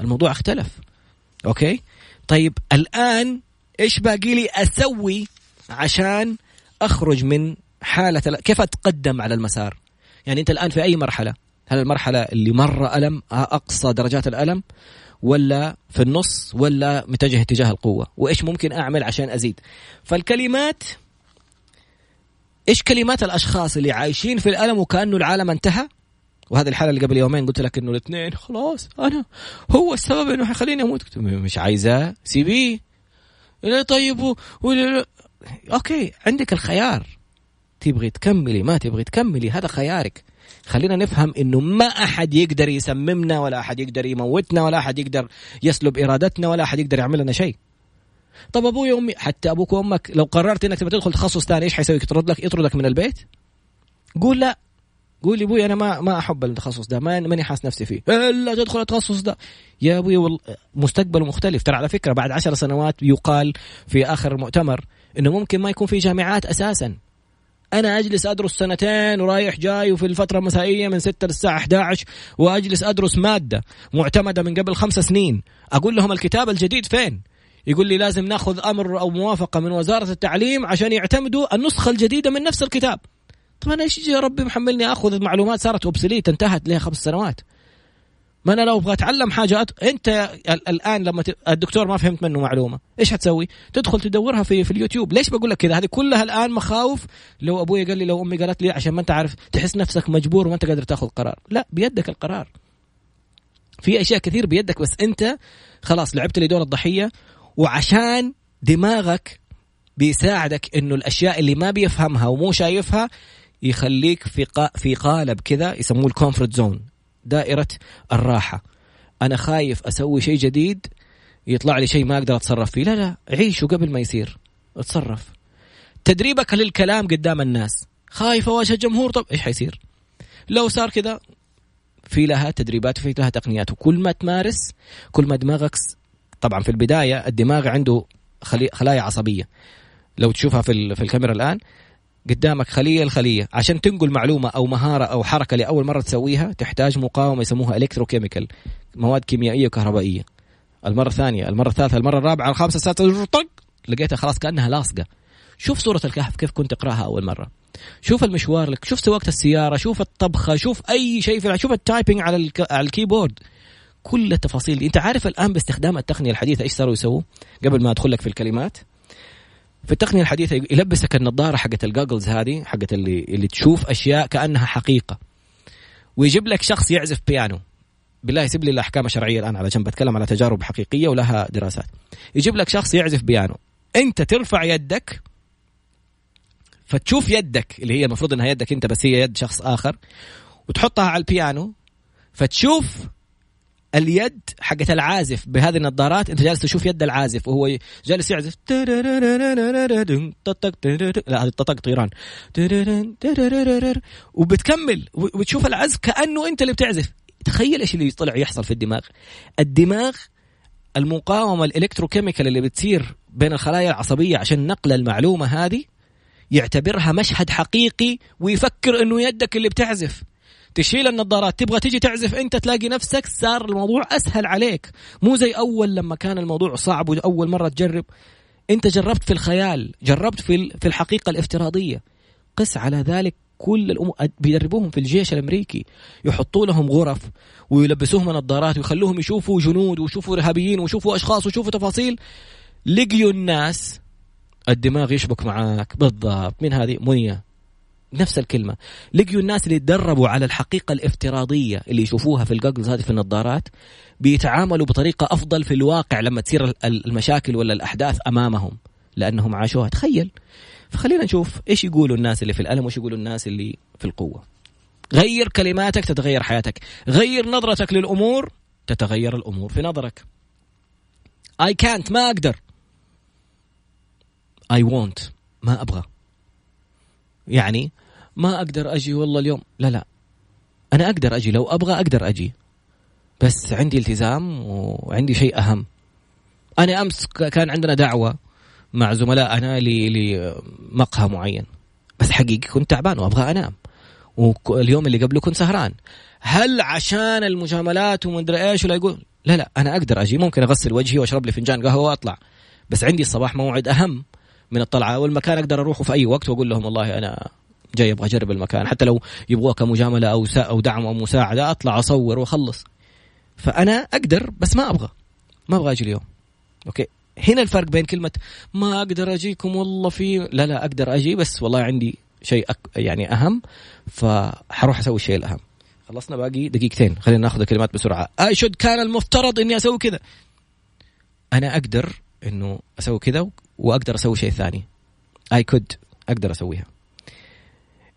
الموضوع اختلف. أوكي؟ طيب الآن إيش باقي لي أسوي عشان أخرج من حالة كيف اتقدم على المسار؟ يعني أنت الآن في أي مرحلة؟ هل المرحلة اللي مره ألم أقصى درجات الألم ولا في النص ولا متجه اتجاه القوة؟ وإيش ممكن أعمل عشان أزيد؟ فالكلمات إيش كلمات الأشخاص اللي عايشين في الألم وكانه العالم انتهى؟ وهذه الحالة اللي قبل يومين قلت لك إنه الاثنين خلاص أنا هو السبب إنه حيخليني أموت. مش عايزاه سيبيه. طيب و... و... أوكي عندك الخيار. تبغي تكملي ما تبغي تكملي هذا خيارك. خلينا نفهم إنه ما أحد يقدر يسممنا ولا أحد يقدر يموتنا ولا أحد يقدر يسلب إرادتنا ولا أحد يقدر يعمل لنا شيء. طب أبوي وأمي حتى أبوك وأمك لو قررت إنك تبغى تدخل تخصص ثاني إيش حيسوي؟ يطرد لك يطردك من البيت؟ قول لا. قول أبوي أنا ما ما أحب التخصص ده ما ماني حاس نفسي فيه. الا تدخل التخصص ده. يا أبوي والله مستقبل مختلف. ترى على فكرة بعد عشر سنوات يقال في آخر المؤتمر إنه ممكن ما يكون في جامعات أساسا. أنا أجلس أدرس سنتين ورايح جاي وفي الفترة المسائية من 6 للساعة 11 وأجلس أدرس مادة معتمدة من قبل خمس سنين. أقول لهم الكتاب الجديد فين؟ يقول لي لازم ناخذ أمر أو موافقة من وزارة التعليم عشان يعتمدوا النسخة الجديدة من نفس الكتاب. طب أنا إيش يا ربي محملني؟ آخذ معلومات صارت obsolete انتهت لها خمس سنوات. ما أنا لو أبغى أتعلم حاجة أت... انت الآن لما ت... الدكتور ما فهمت منه معلومة إيش حتسوي تدخل تدورها في في اليوتيوب. ليش بقول لك كذا؟ هذه كلها الآن مخاوف. لو أبوي قال لي لو أمي قالت لي عشان ما أنت عارف تحس نفسك مجبور وما أنت قادر تاخذ قرار. لا بيدك القرار. في أشياء كثير بيدك بس أنت خلاص لعبت لي دور الضحية وعشان دماغك بيساعدك إنه الأشياء اللي ما بيفهمها ومو شايفها يخليك في في قالب كذا يسموه ال comfort zone دائرة الراحة. أنا خايف أسوي شيء جديد يطلع لي شيء ما أقدر أتصرف فيه. لا لا عيشه قبل ما يصير. اتصرف. تدريبك للكلام قدام الناس. خايف أواجه الجمهور طب إيش حيصير؟ لو صار كذا في لها تدريبات وفي لها تقنيات. وكل ما تمارس كل ما دماغك طبعا في البداية الدماغ عنده خلايا عصبية. لو تشوفها في, في الكاميرا الآن قدامك خلية الخليه عشان تنقل معلومة أو مهارة أو حركة لأول مرة تسويها تحتاج مقاومة يسموها الكتروكيميكال مواد كيميائية وكهربائية. المرة الثانية المرة الثالثة المرة الرابعة الخامسة السادسة طق! لقيتها خلاص كأنها لاصقة. شوف صورة الكهف كيف كنت تقرأها أول مرة. شوف المشوار لك شوف سواقة السيارة شوف الطبخة شوف أي شيء في شوف ال typing على, الك... على ال keyboard. كل التفاصيل دي. أنت عارف الآن باستخدام التقنية الحديثة إيش صاروا يسووا؟ قبل ما أدخل لك في الكلمات في التقنية الحديثة يلبسك النظارة حقت ال goggles هذه حقت اللي اللي تشوف أشياء كأنها حقيقة. ويجيب لك شخص يعزف بيانو. بالله يسيب لي الأحكام الشرعية الآن على جنب بتكلم على تجارب حقيقية ولها دراسات. يجيب لك شخص يعزف بيانو. أنت ترفع يدك فتشوف يدك اللي هي المفروض إنها يدك أنت بس هي يد شخص آخر وتحطها على البيانو فتشوف اليد حقت العازف بهذه النظارات أنت جالس تشوف يد العازف وهو جالس يعزف. لا هذه طقطق طيران. وبتكمل وتشوف العزف كأنه أنت اللي بتعزف. تخيل إيش اللي طلع يحصل في الدماغ. الدماغ المقاومة الإلكتروكيميكال اللي بتصير بين الخلايا العصبية عشان نقل المعلومة هذه يعتبرها مشهد حقيقي ويفكر إنه يدك اللي بتعزف. تشيل النظارات تبغى تيجي تعزف أنت تلاقي نفسك صار الموضوع أسهل عليك. مو زي أول لما كان الموضوع صعب وأول مرة تجرب. أنت جربت في الخيال جربت في في الحقيقة الافتراضية. قس على ذلك كل الأمور بيدربوهم في الجيش الأمريكي. يحطوا لهم غرف ويلبسوهم نظارات ويخلوهم يشوفوا جنود ويشوفوا إرهابيين ويشوفوا أشخاص ويشوفوا تفاصيل. لقيوا الناس الدماغ يشبك معاك. بالضبط. من هذه؟ منيه نفس الكلمة. لقيوا الناس اللي تدربوا على الحقيقة الافتراضية اللي يشوفوها في الجوجلز هذه في النظارات بيتعاملوا بطريقة أفضل في الواقع لما تصير المشاكل ولا الأحداث أمامهم لأنهم عاشوها. تخيل. فخلينا نشوف إيش يقولوا الناس اللي في الألم وإيش يقولوا الناس اللي في القوة. غير كلماتك تتغير حياتك. غير نظرتك للأمور تتغير الأمور في نظرك. I can't ما أقدر. I won't ما أبغى. يعني ما أقدر أجي والله اليوم. لا لا. أنا أقدر أجي لو أبغى أقدر أجي. بس عندي التزام وعندي شيء أهم. أنا أمس كان عندنا دعوة مع زملائنا لمقهى معين. بس حقيقي كنت تعبان وأبغى أنام. واليوم اللي قبله كنت سهران. هل عشان المجاملات ومدري إيش ولا يقول؟ لا لا. أنا أقدر أجي. ممكن أغسل وجهي وأشرب لي فنجان قهوة وأطلع. بس عندي الصباح موعد أهم من الطلعة. والمكان أقدر اروحه في أي وقت وأقول لهم والله أنا جاي أبغى اجرب المكان. حتى لو يبغوها كمجامله أو أو دعم أو مساعدة أطلع أصور وأخلص. فأنا أقدر بس ما أبغى. ما أبغى أجي اليوم. أوكي؟ هنا الفرق بين كلمة ما أقدر أجيكم والله في لا لا أقدر أجي بس والله عندي شيء أك... يعني أهم فحروح أسوي الشيء الأهم. خلصنا باقي دقيقتين. خلينا ناخذ الكلمات بسرعة. اي شود كان المفترض إني أسوي كذا. أنا أقدر إنه أسوي كذا وأقدر أسوي شيء ثاني. I could أقدر أسويها.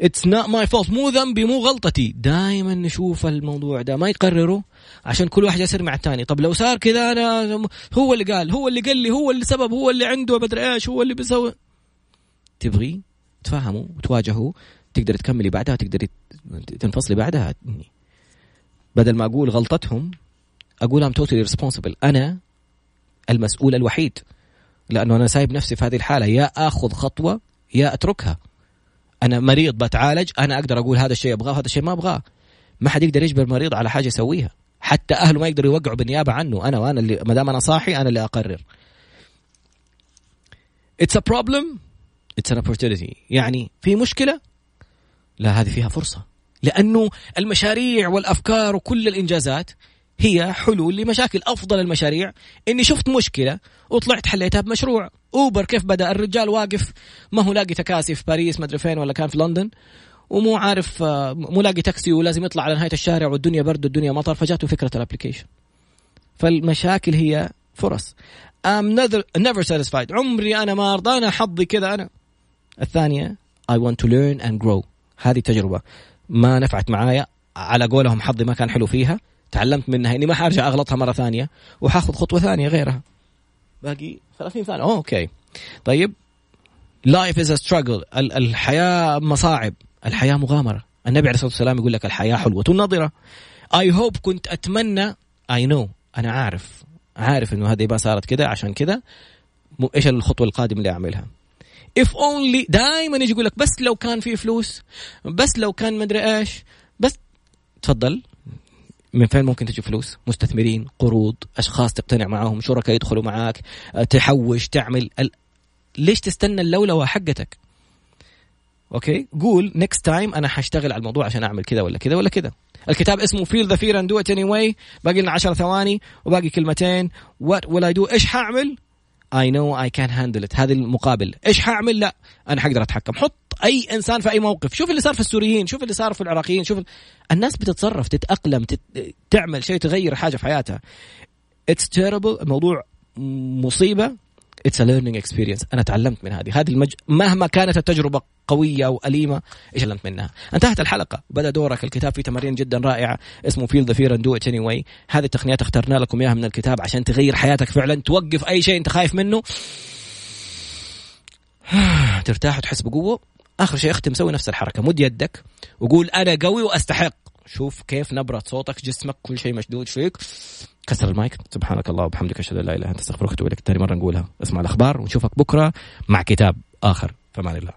it's not my fault مو ذنبي مو غلطتي. دائما نشوف الموضوع ده. ما يقرروا عشان كل واحد يصير مع الثاني. طب لو صار كذا أنا هو اللي قال هو اللي قال لي هو اللي سبب هو اللي عنده مدري إيش هو اللي بيسوي. تبغي تفهموا وتواجهوا تقدر تكملي بعدها تقدري تنفصلي بعدها. بدل ما أقول غلطتهم أقول I'm totally responsible أنا المسؤول الوحيد. لأنه أنا سايب نفسي في هذه الحالة. يا آخذ خطوة يا أتركها. أنا مريض بتعالج أنا أقدر أقول هذا الشيء أبغاه هذا الشيء ما أبغاه. ما حد يقدر يجبر المريض على حاجة يسويها. حتى أهله ما يقدروا يوقعوا بالنيابة عنه أنا وأنا اللي ما دام أنا صاحي أنا اللي أقرر. it's a problem it's an opportunity. يعني في مشكلة؟ لا هذه فيها فرصة. لأنه المشاريع والأفكار وكل الإنجازات هي حلول لمشاكل أفضل المشاريع. إني شفت مشكلة وطلعت حليتها بمشروع. أوبر كيف بدأ؟ الرجال واقف ما هو لاقي تكاسي في باريس ما أدري فين ولا كان في لندن ومو عارف مو لاقي تاكسي ولازم يطلع على نهاية الشارع والدنيا برد والدنيا مطر فجاته فكرة ال application فالمشاكل هي فرص. I'm never, never satisfied. عمري أنا ما أرضى أنا حظي كذا أنا. الثانية I want to learn and grow. هذه تجربه ما نفعت معايا على قولهم حظي ما كان حلو فيها. تعلمت منها إني ما حارجع أغلطها مرة ثانية وحاخذ خطوة ثانية غيرها. باقي 30 ثانية. okay. طيب. life is struggle الحياة مصاعب. الحياة مغامرة. النبي عليه الصلاة والسلام يقول لك الحياة حلوة نظره اي هوب كنت أتمنى. I know أنا عارف. عارف إنه هذه ما صارت كذا عشان كذا إيش الخطوة القادمة اللي أعملها؟ if only دائما يجي يقول لك بس لو كان في فلوس. بس لو كان مدري إيش. بس تفضل. من فين ممكن تجي فلوس؟ مستثمرين قروض أشخاص تقتنع معاهم شركاء يدخلوا معاك تحوش تعمل ال... ليش تستنى اللولوة حقتك؟ okay؟ قول next time أنا حاشتغل على الموضوع عشان أعمل كذا ولا كذا ولا كذا. الكتاب اسمه Feel the Fear and Do It Anyway باقي لنا 10 ثواني وباقي كلمتين. what will I do إيش حاعمل I know I can handle it هذه المقابل. إيش حاعمل لا أنا حقدر أتحكم. حط أي إنسان في أي موقف شوف اللي صار في السوريين شوف اللي صار في العراقيين شوف الناس بتتصرف تتأقلم تت... تعمل شيء تغير حاجة في حياتها. it's terrible الموضوع مصيبة. it's a learning experience أنا تعلمت من هذه. هذه المج... مهما كانت التجربة قوية أو أليمة إيش علمت منها. انتهت الحلقة. بدا دورك. الكتاب فيه تمارين جدا رائعة. اسمه Feel the Fear and Do It Anyway هذه التقنيات اخترنا لكم إياها من الكتاب عشان تغير حياتك فعلا توقف أي شيء أنت خايف منه. ترتاح وتحس بقوة. آخر شيء اختم سوي نفس الحركة مد يدك وقول أنا قوي وأستحق. شوف كيف نبرة صوتك جسمك كل شيء مشدود فيك كسر المايك. سبحانك الله وبحمدك أشهد أن لا إله إلا أنت أستغفرك وأتوب إليك. ثاني مرة نقولها. اسمع الأخبار ونشوفك بكرة مع كتاب آخر. فمان الله.